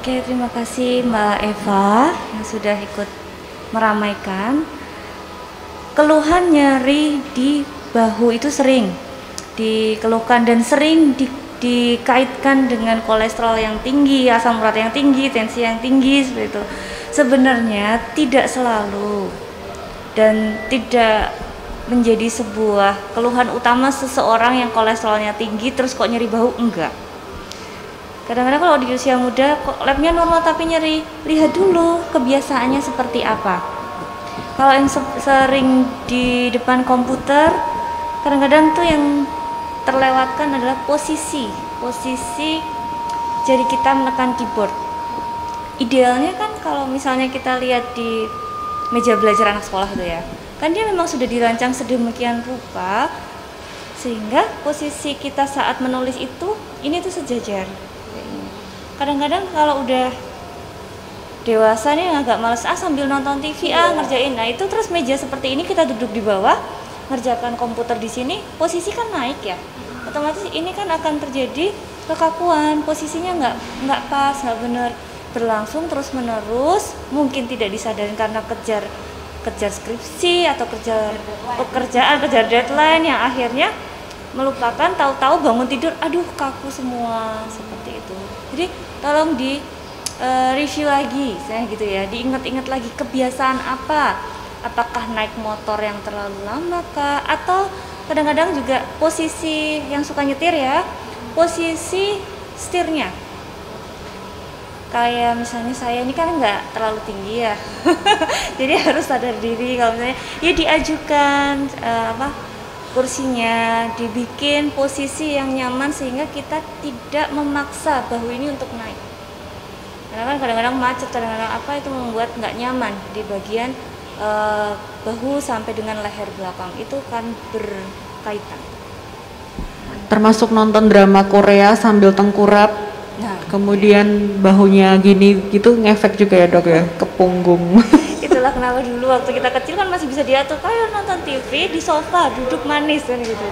S2: Oke, terima kasih Mbak Eva yang sudah ikut meramaikan. Keluhan nyeri di bahu itu sering dikeluhkan dan sering di, dikaitkan dengan kolesterol yang tinggi, asam urat yang tinggi, tensi yang tinggi seperti itu. Sebenarnya tidak selalu dan tidak menjadi sebuah keluhan utama seseorang yang kolesterolnya tinggi terus kok nyeri bahu enggak. Kadang-kadang kalau di usia muda kok labnya normal tapi nyeri? Lihat dulu kebiasaannya seperti apa. Kalau yang sering di depan komputer kadang-kadang tuh yang terlewatkan adalah posisi. Posisi jari kita menekan keyboard. Idealnya kan kalau misalnya kita lihat di meja belajar anak sekolah itu ya kan dia memang sudah dirancang sedemikian rupa sehingga posisi kita saat menulis itu ini tuh sejajar. Kadang-kadang kalau udah dewasa nih agak males ah sambil nonton TV ah ngerjain. Nah itu terus meja seperti ini kita duduk di bawah ngerjakan komputer di sini posisi kan naik ya. Otomatis ini kan akan terjadi kekakuan posisinya nggak nggak pas nggak bener berlangsung terus menerus mungkin tidak disadari karena kejar kejar skripsi atau kerja pekerjaan kejar deadline yang akhirnya melupakan tahu-tahu bangun tidur aduh kaku semua seperti itu. Jadi tolong di uh, review lagi saya gitu ya. Diingat-ingat lagi kebiasaan apa? Apakah naik motor yang terlalu lama kah atau kadang-kadang juga posisi yang suka nyetir ya posisi setirnya kayak misalnya saya ini kan nggak terlalu tinggi ya. Jadi harus sadar diri kalau misalnya ya diajukan uh, apa kursinya dibikin posisi yang nyaman sehingga kita tidak memaksa bahu ini untuk naik. Karena kan kadang-kadang macet kadang-kadang apa itu membuat nggak nyaman di bagian uh, bahu sampai dengan leher belakang. Itu kan berkaitan.
S1: Termasuk nonton drama Korea sambil tengkurap kemudian bahunya gini gitu ngefek juga ya dok ya ke punggung.
S2: Itulah kenapa dulu waktu kita kecil kan masih bisa diatur kayak nonton TV di sofa duduk manis kan gitu.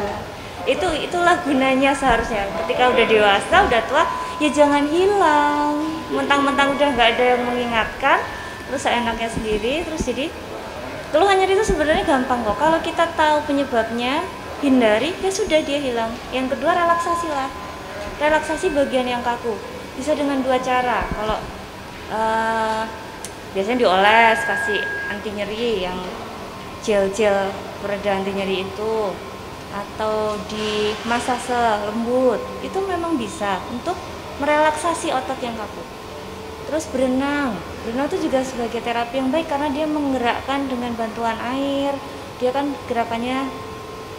S2: Itu itulah gunanya seharusnya. Ketika udah dewasa, udah tua, ya jangan hilang. Mentang-mentang udah nggak ada yang mengingatkan, terus enaknya sendiri, terus jadi keluhan nyeri itu sebenarnya gampang kok. Kalau kita tahu penyebabnya, hindari, ya sudah dia hilang. Yang kedua relaksasi lah relaksasi bagian yang kaku bisa dengan dua cara. Kalau uh, biasanya dioles kasih anti nyeri yang gel-gel pereda anti nyeri itu. Atau di masase lembut itu memang bisa untuk merelaksasi otot yang kaku terus berenang. Berenang itu juga sebagai terapi yang baik karena dia menggerakkan dengan bantuan air. Dia kan gerakannya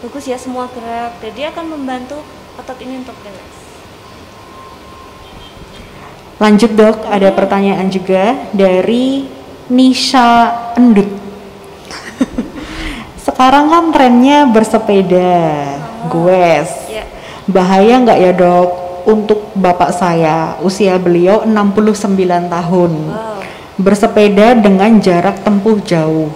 S2: bagus ya semua gerak. Dan dia akan membantu otot ini untuk relax
S1: Lanjut dok, ada pertanyaan juga dari Nisha Endut. Sekarang kan trennya bersepeda, oh, goes. Yeah. Bahaya nggak ya dok untuk bapak saya, usia beliau 69 tahun. Bersepeda dengan jarak tempuh jauh.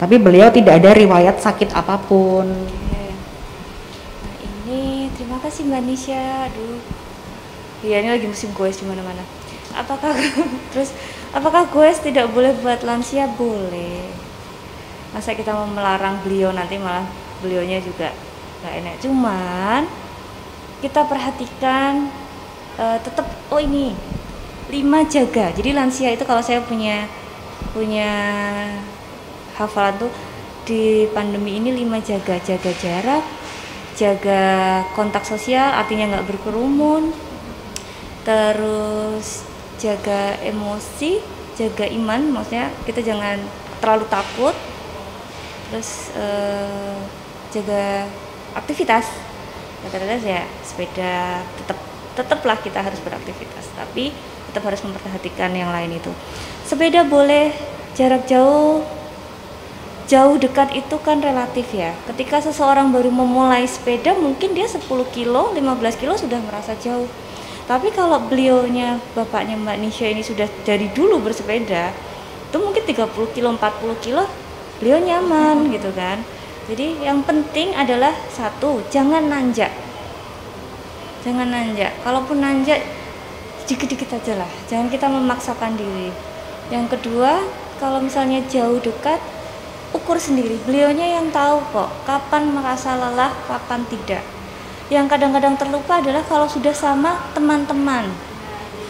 S1: Tapi beliau tidak ada riwayat sakit apa pun.
S2: Nah ini terima kasih Mbak Nisha. Aduh Iya ini lagi musim goes di mana-mana. Apakah terus apakah goes tidak boleh buat lansia? Boleh. Masa kita mau melarang beliau nanti malah beliaunya juga nggak enak. Cuman kita perhatikan uh, tetap oh ini lima jaga. Jadi lansia itu kalau saya punya punya hafalan tuh di pandemi ini lima jaga jaga jarak jaga kontak sosial artinya nggak berkerumun terus jaga emosi jaga iman maksudnya kita jangan terlalu takut. Terus uh, jaga aktivitas. Rata-rata ya sepeda tetap tetaplah kita harus beraktivitas tapi tetap harus memperhatikan yang lain itu. Sepeda boleh jarak jauh jauh dekat itu kan relatif ya. Ketika seseorang baru memulai sepeda mungkin dia 10 kilo 15 kilo sudah merasa jauh tapi kalau beliaunya bapaknya Mbak Nisha ini sudah dari dulu bersepeda itu mungkin 30 kilo 40 kilo beliau nyaman gitu kan. Jadi yang penting adalah satu jangan nanjak. Jangan nanjak. Kalaupun nanjak dikit-dikit aja lah. Jangan kita memaksakan diri. Yang kedua kalau misalnya jauh dekat ukur sendiri. Beliaunya yang tahu kok kapan merasa lelah kapan tidak yang kadang-kadang terlupa adalah kalau sudah sama teman-teman.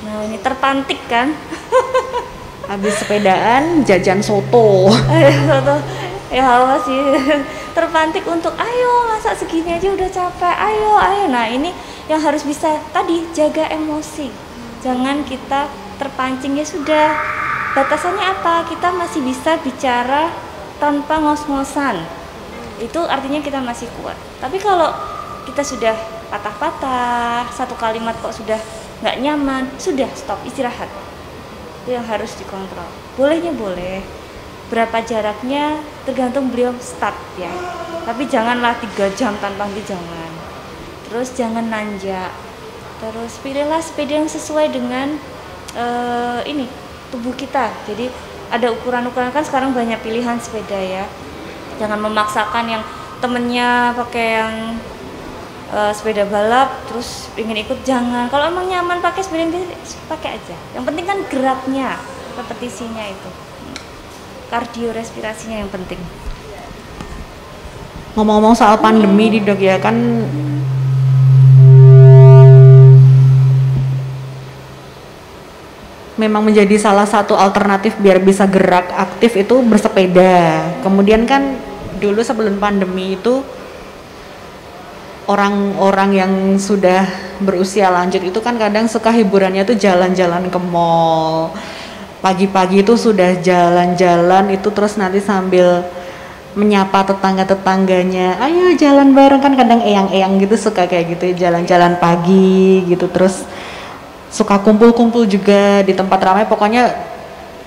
S2: Nah ini terpantik kan?
S1: Habis sepedaan jajan soto.
S2: Soto. Ya apa sih terpantik untuk ayo masa segini aja udah capek? Ayo ayo. Nah ini yang harus bisa tadi jaga emosi. Jangan kita terpancing. Ya sudah. Batasannya apa? Kita masih bisa bicara tanpa ngos-ngosan. Itu artinya kita masih kuat. Tapi kalau kita sudah patah-patah satu kalimat kok sudah nggak nyaman sudah stop istirahat. Itu yang harus dikontrol. Bolehnya boleh berapa jaraknya tergantung beliau start ya. Tapi janganlah tiga jam tanpa henti jangan terus jangan nanjak. Terus pilihlah sepeda yang sesuai dengan uh, ini tubuh kita. Jadi ada ukuran-ukuran kan sekarang banyak pilihan sepeda ya. Jangan memaksakan yang temennya pakai yang uh, sepeda balap terus ingin ikut jangan. Kalau emang nyaman pakai sepeda pakai aja. Yang penting kan geraknya repetisinya itu. Kardio respirasinya yang penting.
S1: Ngomong-ngomong soal pandemi di dok ya kan memang menjadi salah satu alternatif biar bisa gerak aktif itu bersepeda. Kemudian kan dulu sebelum pandemi itu orang-orang yang sudah berusia lanjut itu kan kadang suka hiburannya tuh jalan-jalan ke mall. Pagi-pagi itu sudah jalan-jalan itu terus nanti sambil menyapa tetangga-tetangganya ayo jalan bareng. Kan kadang eyang-eyang gitu suka kayak gitu jalan-jalan pagi gitu terus suka kumpul-kumpul juga di tempat ramai. Pokoknya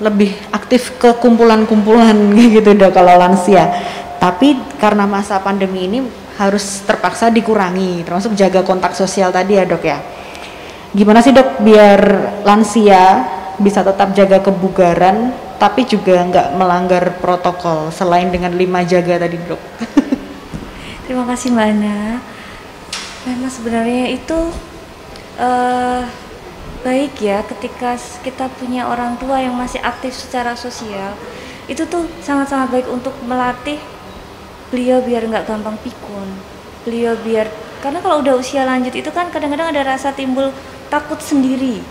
S1: lebih aktif ke kumpulan-kumpulan gitu deh kalau lansia. Tapi karena masa pandemi ini harus terpaksa dikurangi termasuk jaga kontak sosial tadi ya dok ya. Gimana sih dok biar lansia bisa tetap jaga kebugaran tapi juga nggak melanggar protokol selain dengan lima jaga tadi dok?
S2: Terima kasih mbak Ana. Karena sebenarnya itu uh, baik ya ketika kita punya orang tua yang masih aktif secara sosial. Itu tuh sangat-sangat baik untuk melatih beliau biar nggak gampang pikun. Beliau biar karena kalau udah usia lanjut itu kan kadang-kadang ada rasa timbul takut sendiri.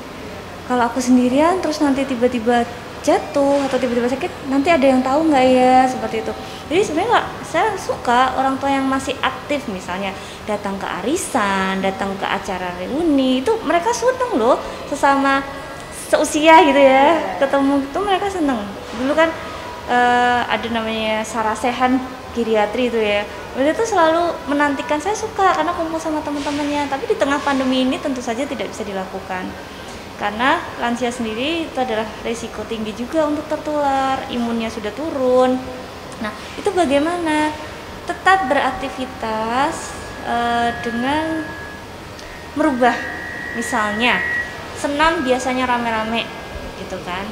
S2: Kalau aku sendirian terus nanti tiba-tiba jatuh atau tiba-tiba sakit nanti ada yang tahu nggak ya seperti itu. Jadi sebenarnya saya suka orang tua yang masih aktif misalnya datang ke arisan datang ke acara reuni itu mereka seneng loh sesama seusia gitu ya ketemu itu mereka seneng. Dulu kan uh, ada namanya sarasehan geriatri itu ya. Beliau tuh selalu menantikan saya suka karena kumpul sama teman-temannya. Tapi di tengah pandemi ini tentu saja tidak bisa dilakukan. Karena lansia sendiri itu adalah resiko tinggi juga untuk tertular imunnya sudah turun. Nah itu bagaimana? Tetap beraktivitas uh, dengan merubah. Misalnya senam biasanya rame-rame gitu kan.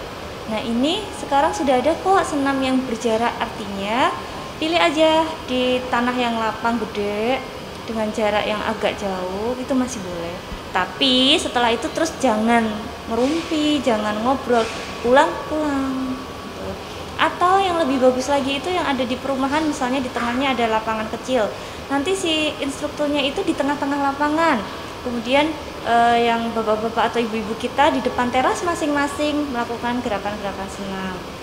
S2: Nah ini sekarang sudah ada kok senam yang berjarak artinya pilih aja di tanah yang lapang gede dengan jarak yang agak jauh itu masih boleh. Tapi setelah itu terus jangan merumpi jangan ngobrol pulang-pulang gitu. atau yang lebih bagus lagi itu yang ada di perumahan misalnya di tengahnya ada lapangan kecil. Nanti si instrukturnya itu di tengah-tengah lapangan. Kemudian eh, yang bapak-bapak atau ibu-ibu kita di depan teras masing-masing melakukan gerakan-gerakan senam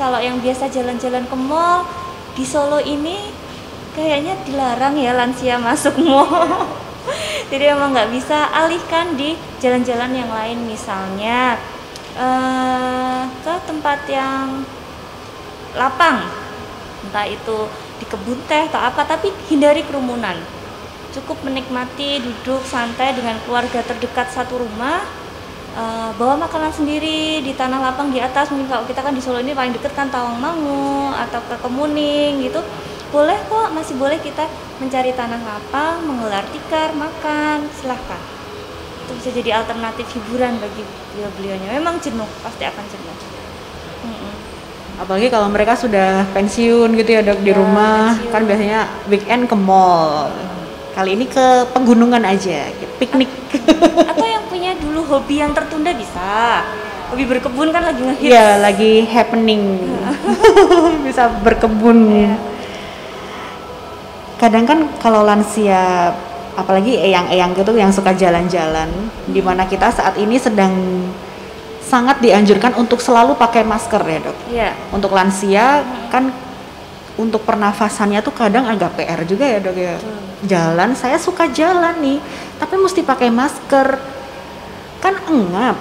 S2: kalau yang biasa jalan-jalan ke mall di Solo ini kayaknya dilarang ya lansia masuk mall. Jadi emang nggak bisa alihkan di jalan-jalan yang lain misalnya. Uh, ke tempat yang lapang. Entah itu di kebun teh atau apa tapi hindari kerumunan. Cukup menikmati duduk santai dengan keluarga terdekat satu rumah uh, bawa makanan sendiri di tanah lapang di atas. Mungkin kalau kita kan di Solo ini paling deket kan Tawangmangu atau ke Kemuning gitu. Boleh kok masih boleh kita mencari tanah lapang menggelar tikar makan. Silahkan. Itu bisa jadi alternatif hiburan bagi beliau-beliaunya. Memang jenuh pasti akan jenuh. Mm -mm.
S1: apalagi kalau mereka sudah pensiun gitu ya dok di ya, rumah. pensiun. kan biasanya weekend ke mall. Kali ini ke pegunungan aja piknik.
S2: Atau yang hobi yang tertunda bisa hobi berkebun kan lagi ngehits
S1: iya lagi happening bisa berkebun yeah kadang kan kalau lansia apalagi eyang-eyang gitu yang suka jalan-jalan di mana kita saat ini sedang sangat dianjurkan untuk selalu pakai masker ya dok.
S2: Iya.
S1: Untuk lansia hmm. kan untuk pernafasannya tuh kadang agak PR juga ya dok ya. Hmm. Jalan saya suka jalan nih, tapi mesti pakai masker. Kan engap.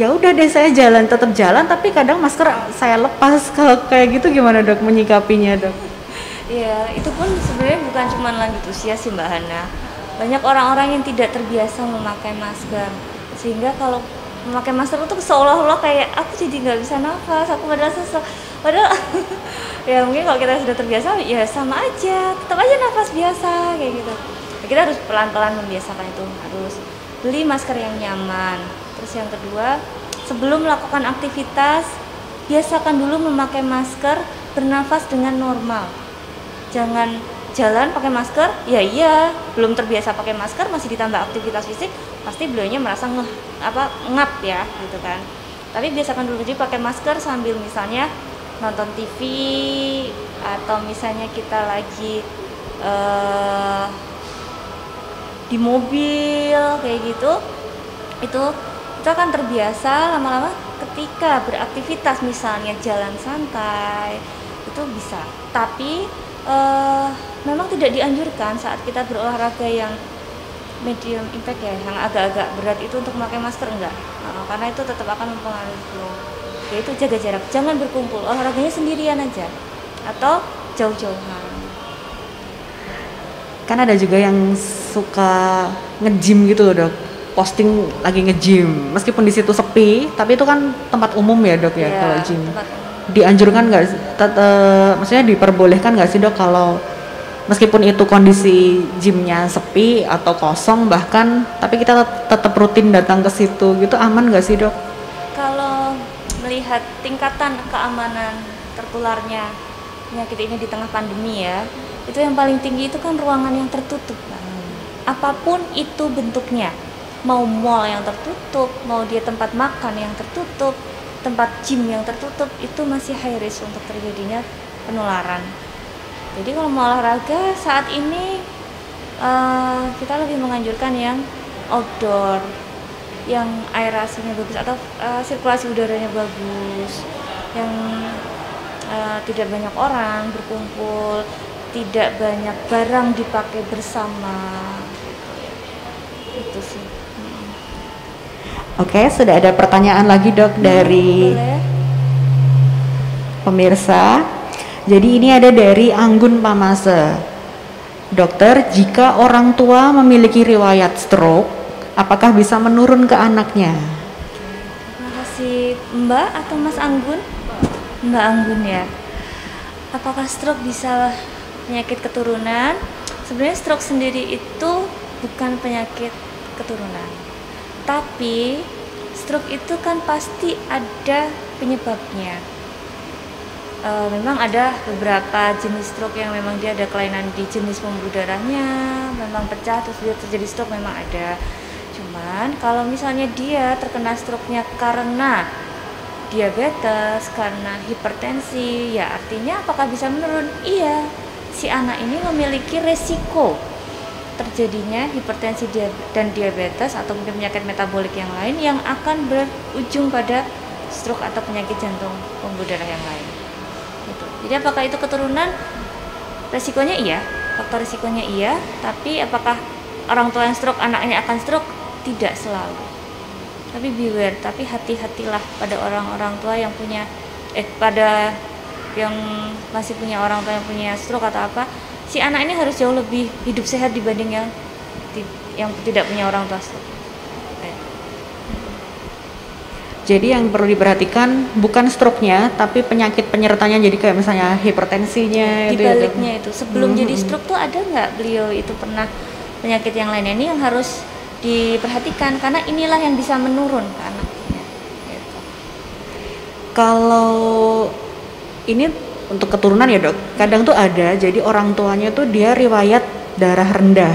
S1: Ya udah deh saya jalan tetap jalan tapi kadang masker saya lepas kalau kayak gitu gimana dok menyikapinya dok?
S2: Iya, itu pun sebenarnya bukan cuma lanjut usia sih Mbak Hana. Banyak orang-orang yang tidak terbiasa memakai masker, sehingga kalau memakai masker itu seolah-olah kayak aku jadi nggak bisa nafas, aku padahal sesak. Padahal ya mungkin kalau kita sudah terbiasa ya sama aja, tetap aja nafas biasa kayak gitu. Ya, kita harus pelan-pelan membiasakan itu, harus beli masker yang nyaman. Terus yang kedua, sebelum melakukan aktivitas, biasakan dulu memakai masker, bernafas dengan normal jangan jalan pakai masker ya iya belum terbiasa pakai masker masih ditambah aktivitas fisik pasti beliaunya merasa ngeh apa ngap ya gitu kan tapi biasakan dulu jadi pakai masker sambil misalnya nonton TV atau misalnya kita lagi uh, di mobil kayak gitu itu kita akan terbiasa lama-lama ketika beraktivitas misalnya jalan santai itu bisa tapi uh, memang tidak dianjurkan saat kita berolahraga yang medium impact ya, yang agak-agak berat itu untuk memakai masker enggak, uh, karena itu tetap akan mempengaruhi flow. Yaitu jaga jarak, jangan berkumpul, olahraganya sendirian aja atau jauh-jauhan.
S1: Kan ada juga yang suka nge-gym gitu loh dok, posting lagi nge-gym, meskipun di situ sepi, tapi itu kan tempat umum ya dok ya, ya kalau gym. Tempat dianjurkan nggak uh, maksudnya diperbolehkan nggak sih dok kalau meskipun itu kondisi gymnya sepi atau kosong bahkan tapi kita tetap rutin datang ke situ gitu aman nggak sih dok?
S2: Kalau melihat tingkatan keamanan tertularnya penyakit ini di tengah pandemi ya itu yang paling tinggi itu kan ruangan yang tertutup hmm. Apa pun itu bentuknya mau mall yang tertutup mau dia tempat makan yang tertutup tempat gym yang tertutup itu masih high risk untuk terjadinya penularan. Jadi kalau mau olahraga saat ini uh, kita lebih menganjurkan yang outdoor, yang aerasinya bagus atau uh, sirkulasi udaranya bagus, yang uh, tidak banyak orang berkumpul, tidak banyak barang dipakai bersama. Itu sih.
S1: Oke, sudah ada pertanyaan lagi dok dari pemirsa. Jadi ini ada dari Anggun Pamase. Dokter, jika orang tua memiliki riwayat stroke, apakah bisa menurun ke anaknya?
S2: Terima kasih Mbak atau Mas Anggun? Mbak Anggun ya. Apakah stroke bisa penyakit keturunan? Sebenarnya stroke sendiri itu bukan penyakit keturunan tapi stroke itu kan pasti ada penyebabnya. E, memang ada beberapa jenis stroke yang memang dia ada kelainan di jenis pembuluh darahnya, memang pecah terus dia terjadi stroke memang ada. Cuman kalau misalnya dia terkena stroke-nya karena diabetes, karena hipertensi, ya artinya apakah bisa menurun? Iya, si anak ini memiliki resiko terjadinya hipertensi dan diabetes atau mungkin penyakit metabolik yang lain yang akan berujung pada stroke atau penyakit jantung pembuluh darah yang lain. Gitu. Jadi apakah itu keturunan? Resikonya iya, faktor resikonya iya, tapi apakah orang tua yang stroke anaknya akan stroke? Tidak selalu. Tapi beware, tapi hati-hatilah pada orang-orang tua yang punya eh pada yang masih punya orang tua yang punya stroke atau apa si anak ini harus jauh lebih hidup sehat dibanding yang yang tidak punya orang tua.
S1: Jadi yang perlu diperhatikan bukan stroke-nya, tapi penyakit penyertanya. Jadi kayak misalnya hipertensinya.
S2: Di ya, baliknya itu, sebelum hmm. jadi stroke tuh ada nggak beliau itu pernah penyakit yang lainnya ini yang harus diperhatikan karena inilah yang bisa menurun ke anaknya. Gitu.
S1: Kalau ini untuk keturunan ya dok, kadang tuh ada. Jadi orang tuanya tuh dia riwayat darah rendah.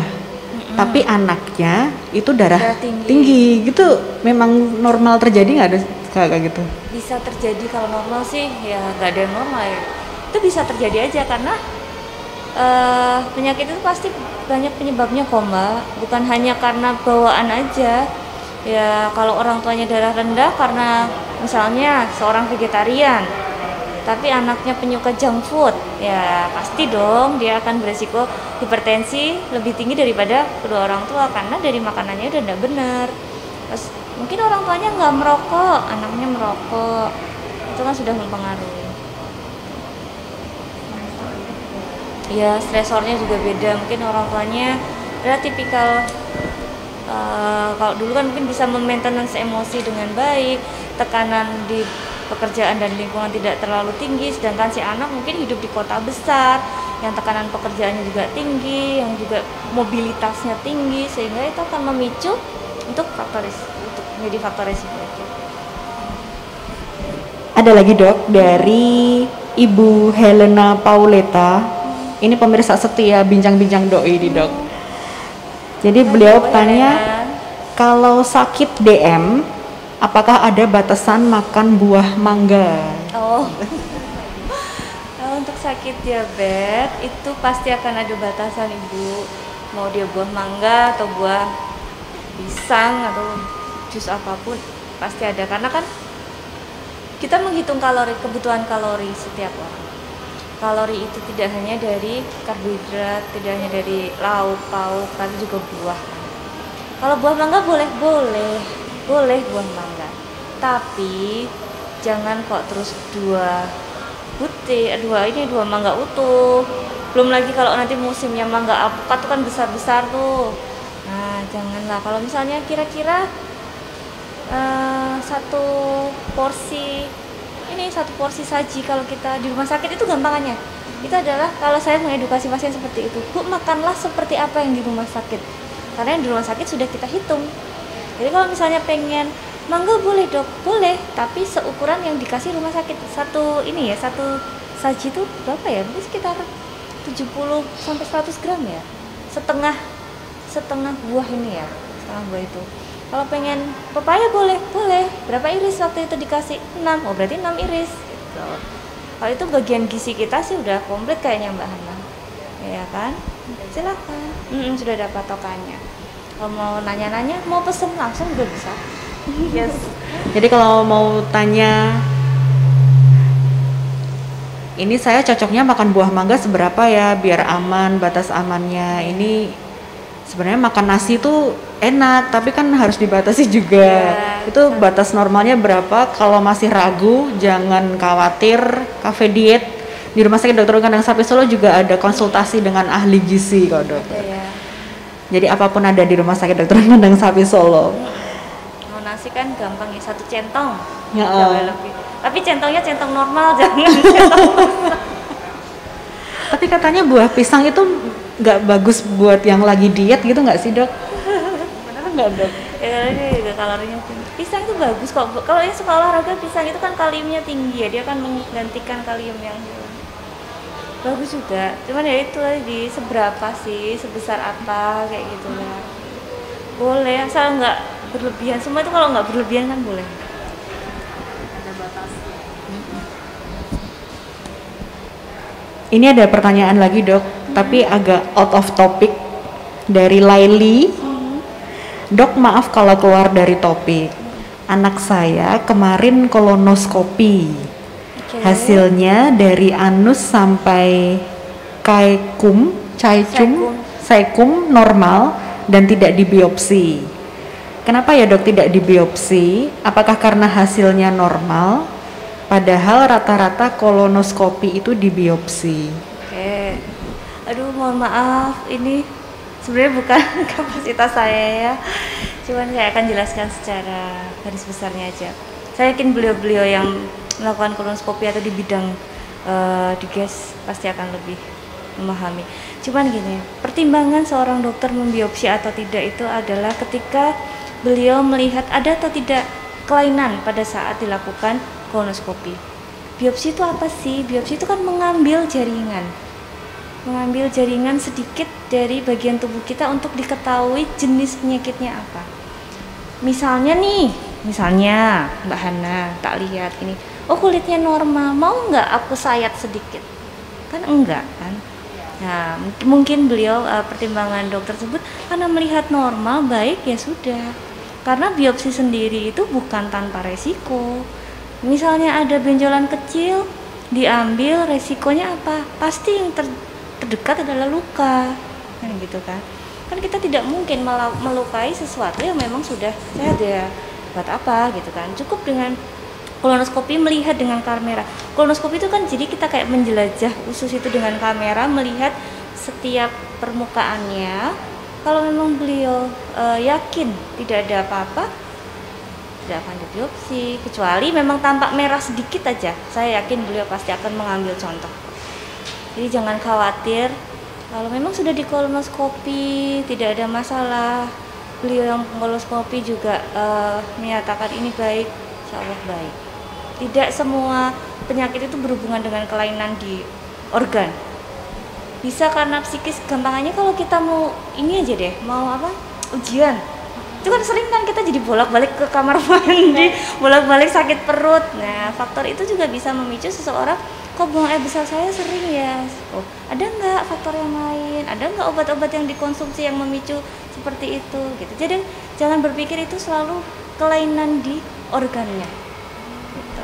S1: Tapi anaknya itu darah, tinggi. tinggi. Gitu. Memang normal terjadi nggak ada kayak gitu?
S2: Bisa terjadi kalau normal sih ya nggak ada yang normal ya. Itu bisa terjadi aja karena uh, penyakit itu pasti banyak penyebabnya koma bukan hanya karena bawaan aja. Ya kalau orang tuanya darah rendah karena misalnya seorang vegetarian tapi anaknya penyuka junk food ya pasti dong dia akan beresiko hipertensi lebih tinggi daripada kedua orang tua karena dari makanannya udah tidak benar terus mungkin orang tuanya nggak merokok anaknya merokok. Itu kan sudah mempengaruhi. Ya stresornya juga beda. Mungkin orang tuanya adalah tipikal uh, kalau dulu kan mungkin bisa memaintenance emosi dengan baik tekanan di pekerjaan dan lingkungan tidak terlalu tinggi sedangkan si anak mungkin hidup di kota besar yang tekanan pekerjaannya juga tinggi yang juga mobilitasnya tinggi sehingga itu akan memicu untuk faktor untuk menjadi faktor risiko.
S1: Ada lagi dok dari Ibu Helena Pauleta. Ini pemirsa setia bincang-bincang doi di dok. Jadi beliau tanya kalau sakit DM apakah ada batasan makan buah mangga?
S2: Oh. nah, untuk sakit diabetes itu pasti akan ada batasan ibu. Mau dia buah mangga atau buah pisang atau jus apa pun pasti ada karena kan kita menghitung kalori kebutuhan kalori setiap orang. Kalori itu tidak hanya dari karbohidrat, tidak hanya dari lauk pauk, tapi juga buah. Kalau buah mangga boleh boleh, boleh buah mangga tapi jangan kok terus dua putih dua ini dua mangga utuh. Belum lagi kalau nanti musimnya mangga alpukat tuh kan besar besar tuh. Nah janganlah. Kalau misalnya kira-kira uh, satu porsi ini satu porsi saji kalau kita di rumah sakit itu gampangannya. Itu adalah kalau saya mengedukasi pasien seperti itu bu makanlah seperti apa yang di rumah sakit. Karena yang di rumah sakit sudah kita hitung jadi kalau misalnya pengen mangga boleh dok boleh. Tapi seukuran yang dikasih rumah sakit. Satu ini ya satu saji itu berapa ya? Mungkin sekitar 70 sampai 100 gram ya. Setengah setengah buah ini ya setengah buah itu. Kalau pengen pepaya boleh boleh. Berapa iris waktu itu dikasih? 6 oh berarti 6 iris gitu. kalau itu bagian gizi kita sih udah komplit kayaknya mbak Hana. Ya kan? Silahkan mm -mm, sudah ada patokannya kalau mau nanya-nanya mau pesen langsung juga bisa.
S1: Yes. Jadi kalau mau tanya ini saya cocoknya makan buah mangga seberapa ya biar aman batas amannya. Ini sebenarnya makan nasi itu enak tapi kan harus dibatasi juga. Ya, itu betul. batas normalnya berapa? Kalau masih ragu jangan khawatir. Cafe diet di rumah sakit dokter kandang sapi Solo juga ada konsultasi dengan ahli gizi. Kok dokter ya, ya. Jadi apa pun ada di rumah sakit dokter kandang sapi Solo.
S2: Mau nasi kan gampang ya satu centong. Ya. Lebih. Tapi centongnya centong normal jangan centong.
S1: Tapi katanya buah pisang itu nggak bagus buat yang lagi diet gitu nggak sih dok?
S2: Benar nggak dok? Ya ini kalorinya tinggi. Pisang itu bagus kok. Kalau yang suka olahraga pisang itu kan kaliumnya tinggi ya dia akan menggantikan kalium yang bagus juga. Cuman ya itu tadi seberapa sih? Sebesar apa? Kayak gitu ya boleh. Asal nggak berlebihan. Semua itu kalau nggak berlebihan kan boleh. Ada batas
S1: ini ada pertanyaan lagi dok. Hmm. tapi agak out of topic dari Laili. Hmm. dok maaf kalau keluar dari topik anak saya kemarin kolonoskopi Okay. Hasilnya dari anus sampai kaikum, caicum, saikum normal dan tidak dibiopsi. Kenapa ya dok tidak dibiopsi? Apakah karena hasilnya normal? Padahal rata-rata kolonoskopi itu dibiopsi.
S2: Oke. aduh mohon maaf ini sebenarnya bukan kapasitas saya ya cuman saya akan jelaskan secara garis besarnya aja saya yakin beliau-beliau yang melakukan kolonoskopi atau di bidang uh, di gas pasti akan lebih memahami. Cuman gini pertimbangan seorang dokter membiopsi atau tidak itu adalah ketika beliau melihat ada atau tidak kelainan pada saat dilakukan kolonoskopi. Biopsi itu apa sih? Biopsi itu kan mengambil jaringan. Mengambil jaringan sedikit dari bagian tubuh kita untuk diketahui jenis penyakitnya apa. Misalnya nih, misalnya Mbak Hana tak lihat ini, oh kulitnya normal, mau nggak aku sayat sedikit? Kan enggak kan? Nah, mungkin beliau uh, pertimbangan dokter tersebut karena melihat normal baik ya sudah. Karena biopsi sendiri itu bukan tanpa resiko. Misalnya ada benjolan kecil, diambil resikonya apa? Pasti yang ter terdekat adalah luka kan gitu kan kan kita tidak mungkin melukai sesuatu yang memang sudah sehat ya buat apa gitu kan. Cukup dengan kolonoskopi melihat dengan kamera. Kolonoskopi itu kan jadi kita kayak menjelajah usus itu dengan kamera melihat setiap permukaannya. Kalau memang beliau uh, yakin tidak ada apa-apa tidak akan dibiopsi. Kecuali memang tampak merah sedikit aja saya yakin beliau pasti akan mengambil contoh. Jadi jangan khawatir kalau memang sudah di kolonoskopi tidak ada masalah beliau yang kolonoskopi juga uh, menyatakan ini baik insya Allah baik. Tidak semua penyakit itu berhubungan dengan kelainan di organ. Bisa karena psikis gampangannya kalau kita mau ini aja deh mau apa? Ujian. Itu kan sering kan kita jadi bolak-balik ke kamar mandi bolak-balik sakit perut. Nah faktor itu juga bisa memicu seseorang kok buang air besar saya sering ya oh ada nggak faktor yang lain ada nggak obat-obat yang dikonsumsi yang memicu seperti itu gitu jadi jangan berpikir itu selalu kelainan di organnya gitu.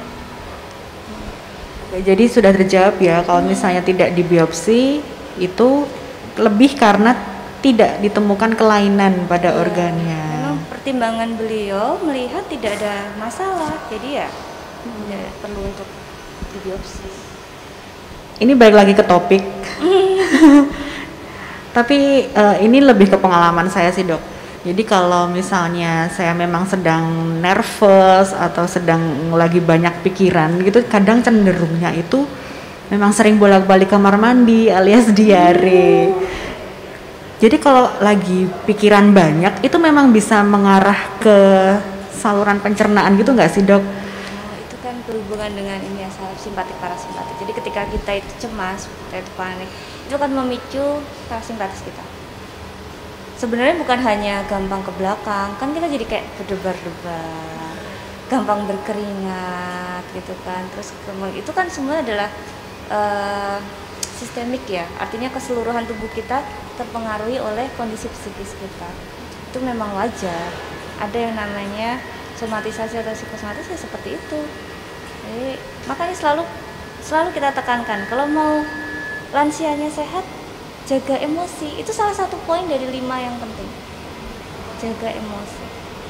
S1: jadi sudah terjawab ya kalau hmm. misalnya tidak dibiopsi itu lebih karena tidak ditemukan kelainan pada ya, organnya.
S2: Memang pertimbangan beliau melihat tidak ada masalah, jadi ya hmm. ya, perlu untuk dibiopsi
S1: ini balik lagi ke topik. Tapi uh, ini lebih ke pengalaman saya sih dok. Jadi kalau misalnya saya memang sedang nervous atau sedang lagi banyak pikiran gitu kadang cenderungnya itu memang sering bolak-balik kamar mandi alias diare. Jadi kalau lagi pikiran banyak itu memang bisa mengarah ke saluran pencernaan gitu nggak sih dok?
S2: Berhubungan dengan ini ya simpatik parasimpatik. Jadi ketika kita itu cemas kita itu panik itu kan memicu parasimpatis kita. Sebenarnya bukan hanya gampang ke belakang kan kita jadi kayak berdebar-debar gampang berkeringat gitu kan. Terus itu kan semua adalah uh, sistemik ya. Artinya keseluruhan tubuh kita terpengaruhi oleh kondisi psikis kita. Itu memang wajar. Ada yang namanya somatisasi atau psikosomatis ya seperti itu jadi makanya selalu selalu kita tekankan kalau mau lansianya sehat jaga emosi. Itu salah satu poin dari lima yang penting. Jaga emosi.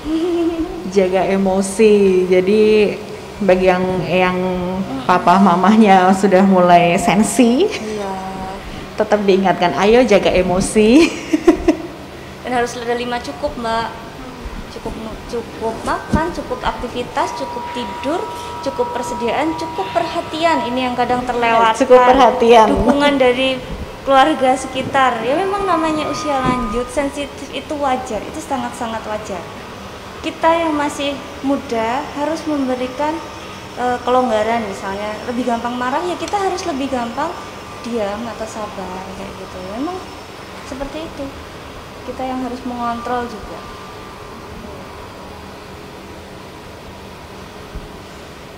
S1: Jaga emosi. Jadi bagi yang yang papa mamahnya sudah mulai sensi iya. tetap diingatkan ayo jaga emosi.
S2: Dan harus ada lima cukup mbak. Cukup cukup makan, cukup aktivitas, cukup tidur, cukup persediaan, cukup perhatian. Ini yang kadang terlewat.
S1: Cukup perhatian.
S2: Dukungan dari keluarga sekitar. Ya memang namanya usia lanjut, sensitif itu wajar. Itu sangat-sangat wajar. Kita yang masih muda harus memberikan uh, kelonggaran misalnya, lebih gampang marah ya kita harus lebih gampang diam atau sabar kayak gitu. Memang seperti itu. Kita yang harus mengontrol juga.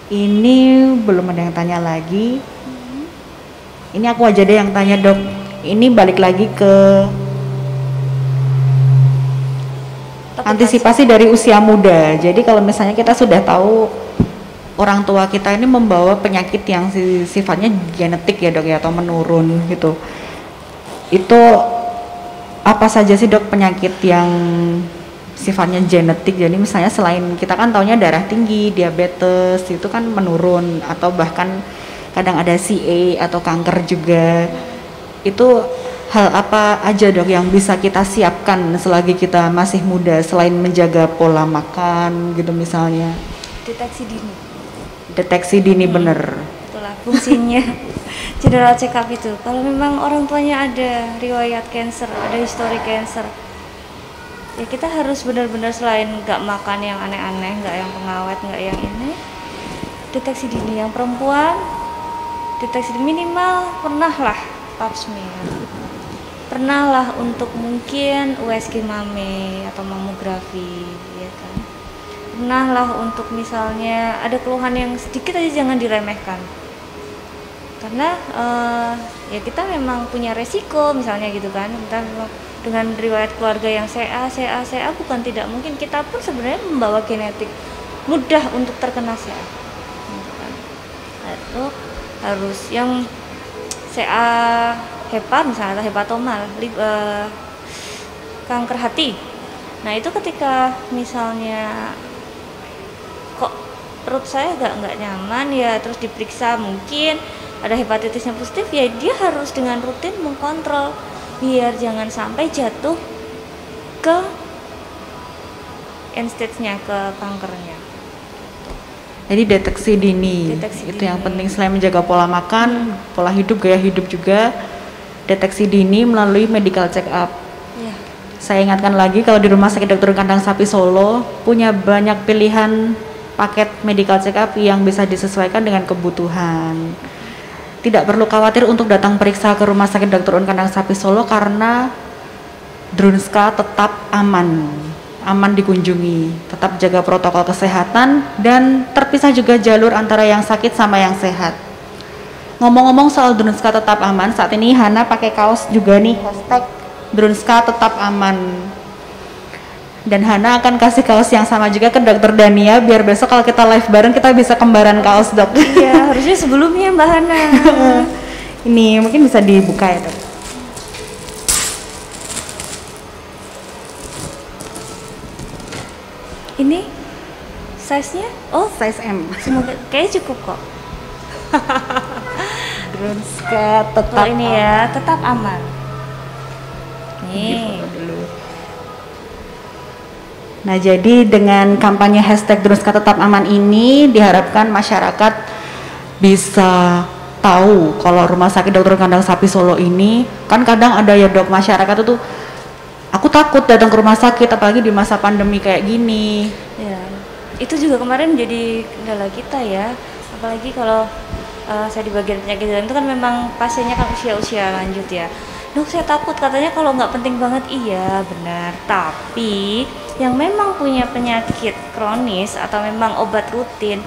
S1: Ini belum ada yang tanya lagi. Ini aku aja deh yang tanya dok. Ini balik lagi ke antisipasi dari usia muda. Jadi kalau misalnya kita sudah tahu orang tua kita ini membawa penyakit yang sifatnya genetik ya dok ya atau menurun gitu. Itu apa saja sih dok penyakit yang sifatnya genetik. Jadi misalnya selain kita kan taunya darah tinggi diabetes itu kan menurun. Atau bahkan kadang ada CA atau kanker juga. Itu hal apa aja dok yang bisa kita siapkan selagi kita masih muda? Selain menjaga pola makan gitu misalnya.
S2: Deteksi dini.
S1: Deteksi dini hmm, bener.
S2: itulah fungsinya. General check up itu. Kalau memang orang tuanya ada riwayat cancer ada histori cancer ya kita harus benar-benar selain nggak makan yang aneh-aneh nggak yang pengawet nggak yang ini deteksi dini. Yang perempuan deteksi minimal pernah lah pap smear pernah lah untuk mungkin USG mame atau mamografi ya kan? Pernah lah untuk misalnya ada keluhan yang sedikit aja jangan diremehkan. Karena uh, ya kita memang punya resiko misalnya gitu kan kita dengan riwayat keluarga yang CA CA CA bukan tidak mungkin. Kita pun sebenarnya membawa genetik mudah untuk terkena CA itu harus yang CA hepat misalnya hepatomal uh, kanker hati. Nah itu ketika misalnya kok perut saya agak nggak nyaman ya terus diperiksa mungkin ada hepatitis yang positif ya dia harus dengan rutin mengkontrol biar jangan sampai jatuh ke end stage-nya ke kankernya.
S1: Jadi deteksi dini deteksi itu dini. yang penting selain menjaga pola makan, hmm. pola hidup, gaya hidup juga deteksi dini melalui medical check up. Ya. Saya ingatkan lagi kalau di Rumah Sakit Dokter Kandang Sapi Solo punya banyak pilihan paket medical check up yang bisa disesuaikan dengan kebutuhan tidak perlu khawatir untuk datang periksa ke Rumah Sakit Dr. Un Kandang Sapi Solo karena Drunska tetap aman, aman dikunjungi, tetap jaga protokol kesehatan dan terpisah juga jalur antara yang sakit sama yang sehat. Ngomong-ngomong soal Drunska tetap aman, saat ini Hana pakai kaos juga nih hashtag Drunska tetap aman dan Hana akan kasih kaos yang sama juga ke dokter Dania biar besok kalau kita live bareng kita bisa kembaran kaos dok.
S2: Iya harusnya sebelumnya Mbak Hana.
S1: Ini mungkin bisa dibuka ya dok.
S2: Ini size nya
S1: oh size M.
S2: semoga kayaknya cukup kok.
S1: Drunska tetap
S2: oh, ini ya tetap aman. Nih. Dulu
S1: Nah, jadi dengan kampanye hashtag Druska Tetap Aman ini diharapkan masyarakat bisa tahu kalau Rumah Sakit Dokter Kandang Sapi Solo ini kan kadang ada ya dok masyarakat itu aku takut datang ke rumah sakit apalagi di masa pandemi kayak gini.
S2: Ya, itu juga kemarin menjadi kendala kita ya, apalagi kalau uh, saya di bagian penyakit jalan itu kan memang pasiennya kan usia-usia lanjut ya. Dok saya takut katanya kalau nggak penting banget. Iya benar. Tapi yang memang punya penyakit kronis atau memang obat rutin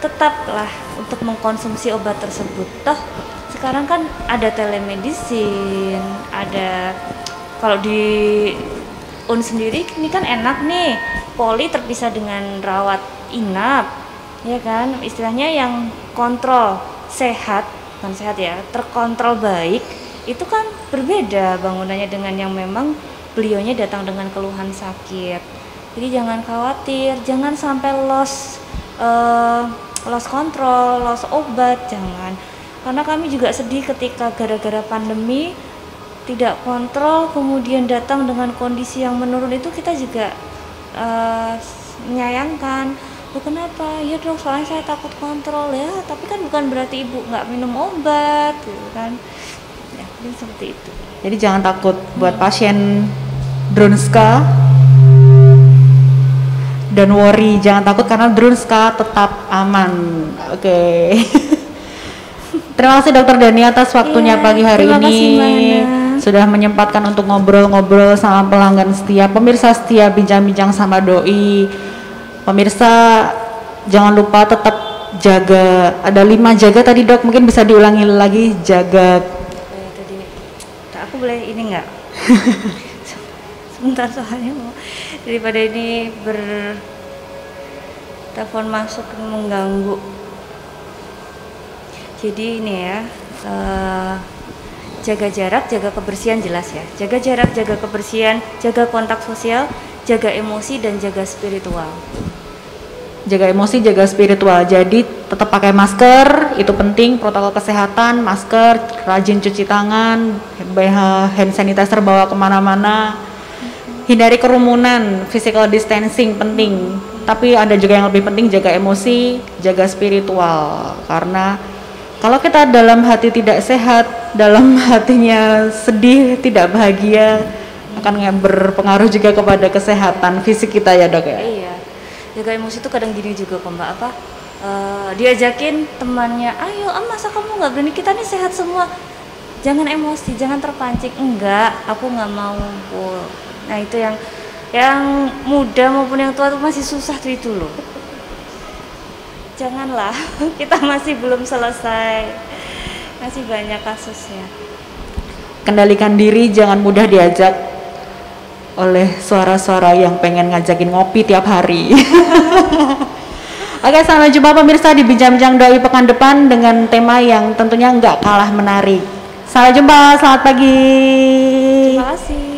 S2: tetaplah untuk mengkonsumsi obat tersebut. Toh sekarang kan ada telemedicine ada kalau di un sendiri ini kan enak nih poli terpisah dengan rawat inap ya kan? Istilahnya yang kontrol sehat bukan sehat ya terkontrol baik itu kan berbeda bangunannya dengan yang memang beliaunya datang dengan keluhan sakit jadi jangan khawatir jangan sampai loss uh, loss kontrol loss obat jangan karena kami juga sedih ketika gara-gara pandemi tidak kontrol kemudian datang dengan kondisi yang menurun itu kita juga uh, menyayangkan Loh kenapa? Ya dok, soalnya saya takut kontrol ya. Tapi kan bukan berarti ibu nggak minum obat, gitu kan? jadi seperti itu
S1: jadi jangan takut buat pasien Drunska dan worry jangan takut karena Drunska tetap aman. Oke. Okay. terima kasih dokter Dani atas waktunya yeah, pagi hari ini. kasih, sudah menyempatkan untuk ngobrol-ngobrol sama pelanggan setia pemirsa setia bincang-bincang sama doi. Pemirsa jangan lupa tetap jaga. Ada lima jaga tadi dok. Mungkin bisa diulangi lagi jaga
S2: boleh ini enggak sebentar soalnya mau daripada ini ber telepon masuk mengganggu. Jadi ini ya uh, jaga jarak jaga kebersihan jelas ya. Jaga jarak jaga kebersihan jaga kontak sosial jaga emosi dan jaga spiritual
S1: jaga emosi, jaga spiritual. Jadi tetap pakai masker, itu penting protokol kesehatan, masker, rajin cuci tangan, hand sanitizer bawa ke mana-mana. Hindari kerumunan, physical distancing penting. Tapi ada juga yang lebih penting jaga emosi, jaga spiritual. Karena kalau kita dalam hati tidak sehat, dalam hatinya sedih, tidak bahagia, akan berpengaruh juga kepada kesehatan fisik kita ya dok ya.
S2: Iya. Jaga emosi itu kadang gini juga kok mbak apa? eh, diajakin temannya, ayo ah masa kamu nggak berani kita nih sehat semua. Jangan emosi, jangan terpancing. Enggak, aku nggak mau. Bu. Nah itu yang yang muda maupun yang tua tuh masih susah tuh itu loh. Janganlah, kita masih belum selesai, masih banyak kasusnya.
S1: Kendalikan diri, jangan mudah diajak oleh suara-suara yang pengen ngajakin ngopi tiap hari. Oke, sampai jumpa pemirsa di Bincang-Bincang Doi pekan depan dengan tema yang tentunya nggak kalah menarik. Sampai jumpa, selamat pagi.
S2: Terima kasih.